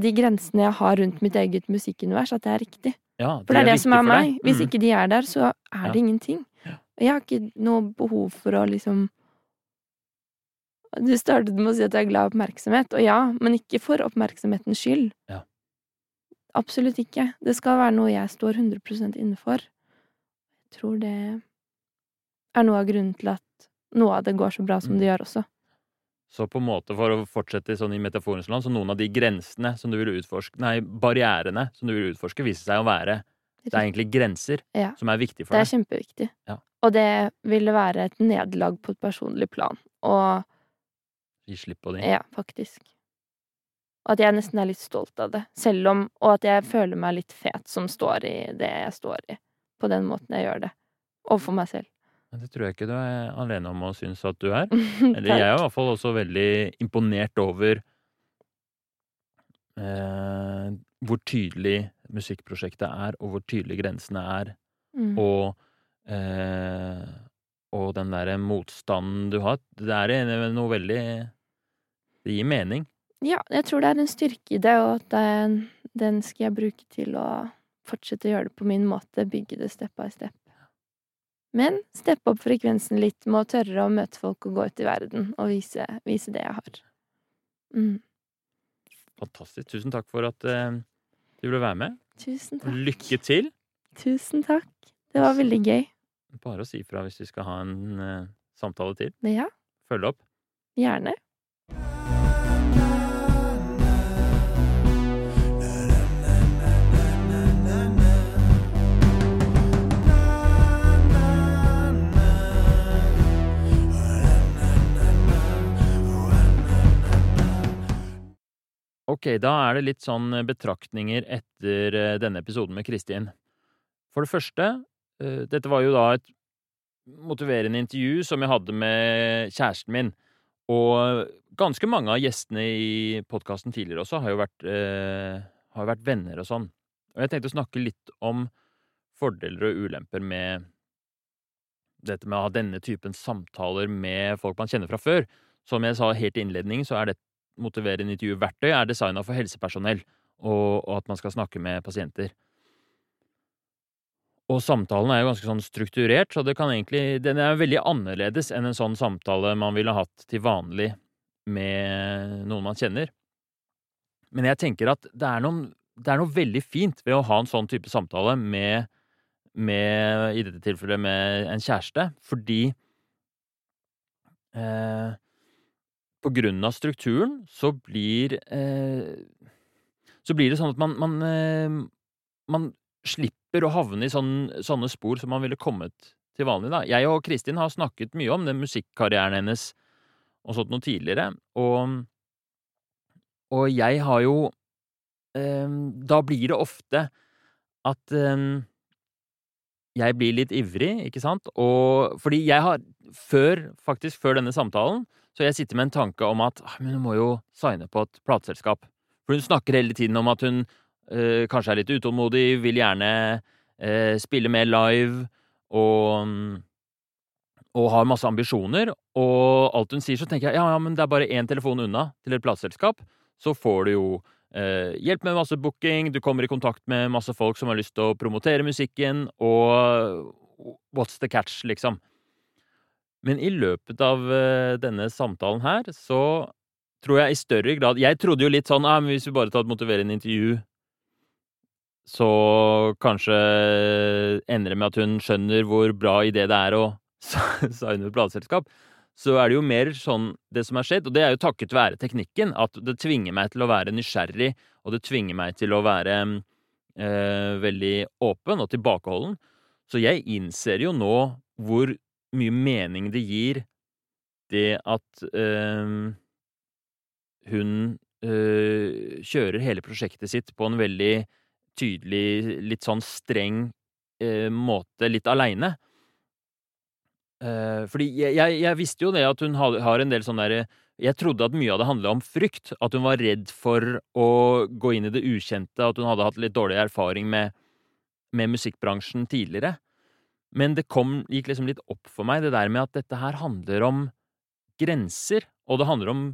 de grensene jeg har rundt mitt eget musikkunivers, at det er riktig. Ja, For det er det som er meg. Hvis Mm. ikke de er der, så er det Ja. ingenting. Og jeg har ikke noe behov for å liksom Du startet med å si at jeg er glad i oppmerksomhet, og ja, men ikke for oppmerksomhetens skyld. Ja. Absolutt ikke. Det skal være noe jeg står 100 inne for. Jeg tror det er noe av grunnen til at noe av det går så bra som Mm. det gjør også. Så på en måte, for å fortsette sånn i metaforens land, så noen av de grensene som du vil utforske Nei, barrierene som du vil utforske, viser seg å være Det er egentlig grenser Ja. som er viktige for deg. Det er kjempeviktig. Ja. Og det ville være et nederlag på et personlig plan. Og Gi slipp på det. Ja, faktisk. Og at jeg nesten er litt stolt av det. Selv om Og at jeg føler meg litt fet som står i det jeg står i. På den måten jeg gjør det. Overfor meg selv. Det tror jeg ikke du er alene om å synes at du er. Eller jeg er i hvert fall også veldig imponert over eh, hvor tydelig musikkprosjektet er, og hvor tydelig grensene er, Mm. og eh, og den derre motstanden du har. Det er noe veldig Det gir mening. Ja, jeg tror det er en styrke i det, og at den, den skal jeg bruke til å fortsette å gjøre det på min måte. Bygge det step by step. Men steppe opp frekvensen litt med å tørre å møte folk og gå ut i verden og vise, vise det jeg har. Mm. Fantastisk. Tusen takk for at uh, du ville være med. Tusen takk. Lykke til. Tusen takk. Det var veldig gøy. Bare å si fra hvis vi skal ha en uh, samtale til. Ja, Følg opp. gjerne. Ok, da er det litt sånn betraktninger etter eh, denne episoden med Kristin. For det første, eh, dette var jo da et motiverende intervju som jeg hadde med kjæresten min. Og ganske mange av gjestene i podkasten tidligere også har jo vært, eh, har vært venner og sånn. Og jeg tenkte å snakke litt om fordeler og ulemper med dette med å ha denne typen samtaler med folk man kjenner fra før. Som jeg sa helt i innledning, så er det motiverende intervjuverktøy er designa for helsepersonell, og, og at man skal snakke med pasienter. Og samtalen er jo ganske sånn strukturert, så det kan egentlig, den er veldig annerledes enn en sånn samtale man ville hatt til vanlig med noen man kjenner. Men jeg tenker at det er, noen, det er noe veldig fint ved å ha en sånn type samtale med, med i dette tilfellet med en kjæreste, fordi eh, på grunn av strukturen så blir eh, Så blir det sånn at man man, eh, man slipper å havne i sånne, sånne spor som man ville kommet til vanlig. da. Jeg og Kristin har snakket mye om den musikkarrieren hennes og sånt noe tidligere, og, og jeg har jo eh, Da blir det ofte at eh, jeg blir litt ivrig, ikke sant? Og fordi jeg har før, faktisk før denne samtalen, så jeg sitter med en tanke om at ah, hun må jo signe på et plateselskap. For hun snakker hele tiden om at hun øh, kanskje er litt utålmodig, vil gjerne øh, spille mer live og, og har masse ambisjoner. Og alt hun sier, så tenker jeg ja, ja, men det er bare én telefon unna til et plateselskap. Så får du jo eh, hjelp med masse booking, du kommer i kontakt med masse folk som har lyst til å promotere musikken, og what's the catch, liksom. Men i løpet av eh, denne samtalen her, så tror jeg i større grad Jeg trodde jo litt sånn ah, men hvis vi bare tar et motiverende intervju, så kanskje ender det med at hun skjønner hvor bra idé det er å signe et plateselskap. Så er det jo mer sånn det som har skjedd, og det er jo takket være teknikken, at det tvinger meg til å være nysgjerrig, og det tvinger meg til å være eh, veldig åpen og tilbakeholden. Så jeg innser jo nå hvor mye mening det gir det at øh, hun øh, kjører hele prosjektet sitt på en veldig tydelig, litt sånn streng øh, måte, litt aleine. Fordi jeg, jeg, jeg, visste jo det at hun har, har en del sånn derre Jeg trodde at mye av det handla om frykt. At hun var redd for å gå inn i det ukjente. At hun hadde hatt litt dårlig erfaring med, med musikkbransjen tidligere. Men det kom, gikk liksom litt opp for meg, det der med at dette her handler om grenser. Og det handler om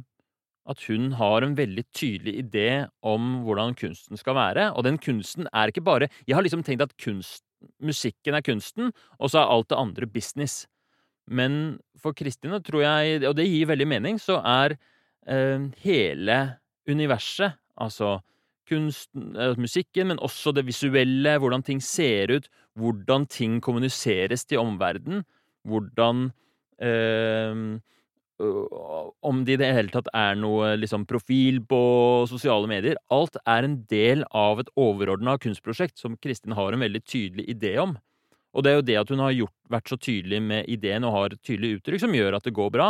at hun har en veldig tydelig idé om hvordan kunsten skal være. Og den kunsten er ikke bare Jeg har liksom tenkt at kunst, musikken er kunsten, og så er alt det andre business. Men for Kristine, tror jeg, og det gir veldig mening, så er eh, hele universet, altså kunsten, eh, musikken, men også det visuelle, hvordan ting ser ut, hvordan ting kommuniseres til omverdenen, hvordan eh, om det i det hele tatt er noe liksom, profil på sosiale medier. Alt er en del av et overordna kunstprosjekt som Kristin har en veldig tydelig idé om. Og det er jo det at hun har gjort, vært så tydelig med ideen og har et tydelig uttrykk, som gjør at det går bra.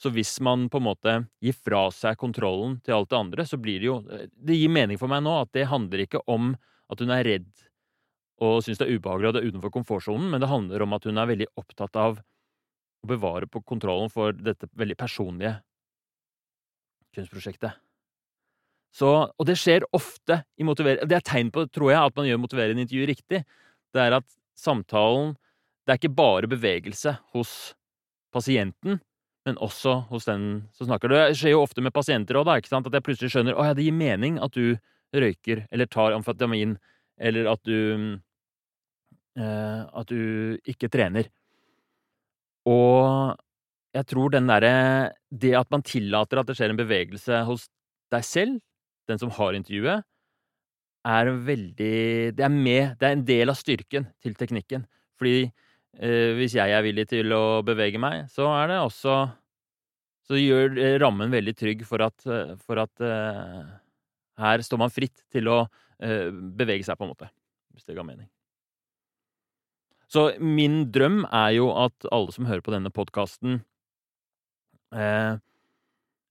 Så hvis man på en måte gir fra seg kontrollen til alt det andre, så blir det jo Det gir mening for meg nå at det handler ikke om at hun er redd og syns det er ubehagelig og det er utenfor komfortsonen, men det handler om at hun er veldig opptatt av å bevare på kontrollen for dette veldig personlige kunstprosjektet. Så, og det skjer ofte i motivering Det er tegn på, tror jeg, at man gjør motiverende intervju riktig. Det er at samtalen Det er ikke bare bevegelse hos pasienten, men også hos den som snakker. Det skjer jo ofte med pasienter òg, At jeg plutselig skjønner at ja, det gir mening at du røyker eller tar amfetamin, eller at du eh, At du ikke trener. Og jeg tror den derre Det at man tillater at det skjer en bevegelse hos deg selv, den som har intervjuet, er veldig Det er med Det er en del av styrken til teknikken. Fordi hvis jeg er villig til å bevege meg, så er det også Så gjør rammen veldig trygg for at, for at eh, her står man fritt til å eh, bevege seg, på en måte. Hvis det ga mening. Så min drøm er jo at alle som hører på denne podkasten, eh,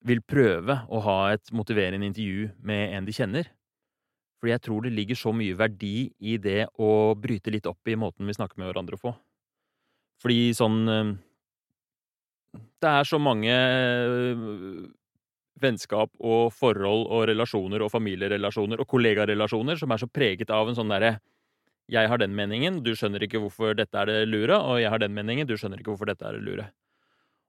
vil prøve å ha et motiverende intervju med en de kjenner. Fordi jeg tror det ligger så mye verdi i det å bryte litt opp i måten vi snakker med hverandre på. Fordi sånn eh, Det er så mange eh, vennskap og forhold og relasjoner og familierelasjoner og kollegarelasjoner som er så preget av en sånn derre jeg har den meningen, du skjønner ikke hvorfor dette er det lure, og jeg har den meningen, du skjønner ikke hvorfor dette er det lure.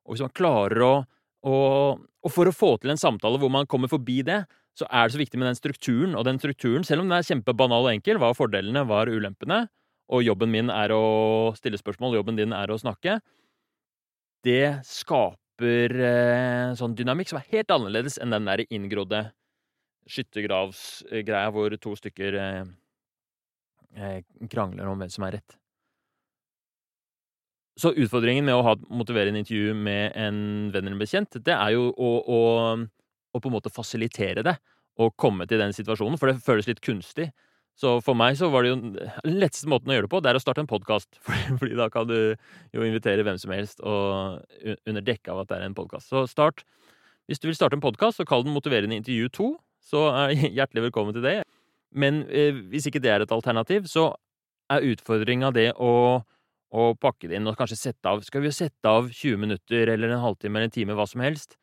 Og hvis man klarer å og, og, for å få til en samtale hvor man kommer forbi det, så er det så viktig med den strukturen. Og den strukturen, selv om den er kjempebanal og enkel, hva er fordelene, hva er ulempene, og jobben min er å stille spørsmål, jobben din er å snakke, det skaper eh, sånn dynamikk som er helt annerledes enn den der inngrodde skyttergravsgreia hvor to stykker eh, Eh, krangler om hvem som er rett. Så utfordringen med å ha motiverende intervju med en venn eller bekjent, det er jo å, å, å, på en måte fasilitere det, og komme til den situasjonen, for det føles litt kunstig. Så for meg så var det jo den letteste måten å gjøre det på, det er å starte en podkast. Fordi da kan du jo invitere hvem som helst, og under dekke av at det er en podkast. Så start Hvis du vil starte en podkast, så kall den Motiverende intervju 2. Så er hjertelig velkommen til det. Men eh, hvis ikke det er et alternativ, så er utfordringa det å, å, pakke det inn og kanskje sette av Skal vi jo sette av 20 minutter eller en halvtime eller en time, hva som helst,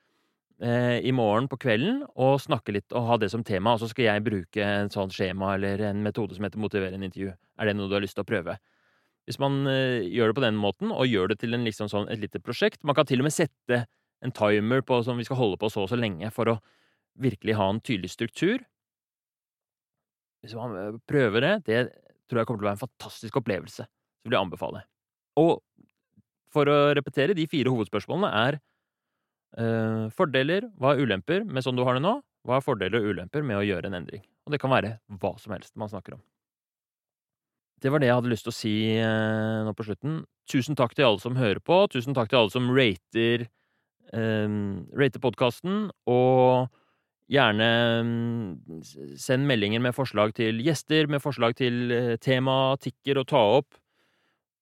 i morgen på kvelden og snakke litt og ha det som tema, og så skal jeg bruke en sånn skjema eller en metode som heter motiverende intervju. Er det noe du har lyst til å prøve? Hvis man eh, gjør det på den måten, og gjør det til en, liksom sånn, et lite prosjekt Man kan til og med sette en timer på som vi skal holde på så og så lenge for å virkelig ha en tydelig struktur hvis man eh, prøver det, det tror jeg kommer til å være en fantastisk opplevelse. Så vil jeg anbefale. Og for å repetere, de fire hovedspørsmålene er uh, fordeler, hva er ulemper med sånn du har det nå? Hva er fordeler og ulemper med å gjøre en endring? Og det kan være hva som helst man snakker om. Det var det jeg hadde lyst til å si uh, nå på slutten. Tusen takk til alle som hører på. Tusen takk til alle som rater, uh, rater podkasten. Og Gjerne mm, send meldinger med forslag til gjester, med forslag til eh, tema, tikker å ta opp,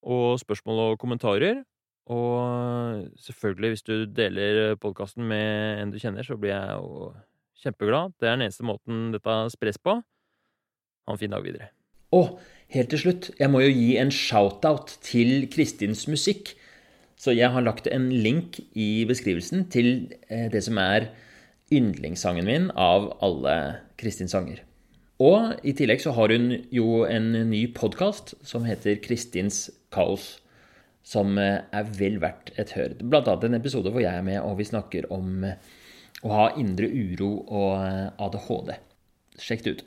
og spørsmål og kommentarer. Og selvfølgelig, hvis du deler podkasten med en du kjenner, så blir jeg jo kjempeglad. Det er den eneste måten dette spres på. Ha en fin dag videre. Og helt til slutt, jeg må jo gi en shout-out til Kristins musikk. Så jeg har lagt en link i beskrivelsen til eh, det som er yndlingssangen min av alle Kristins sanger. Og i tillegg så har hun jo en ny podkast som heter Kristins kaos. Som eh, er vel verdt et hør. Blant annet en episode hvor jeg er med og vi snakker om eh, å ha indre uro og ADHD. Sjekk det ut.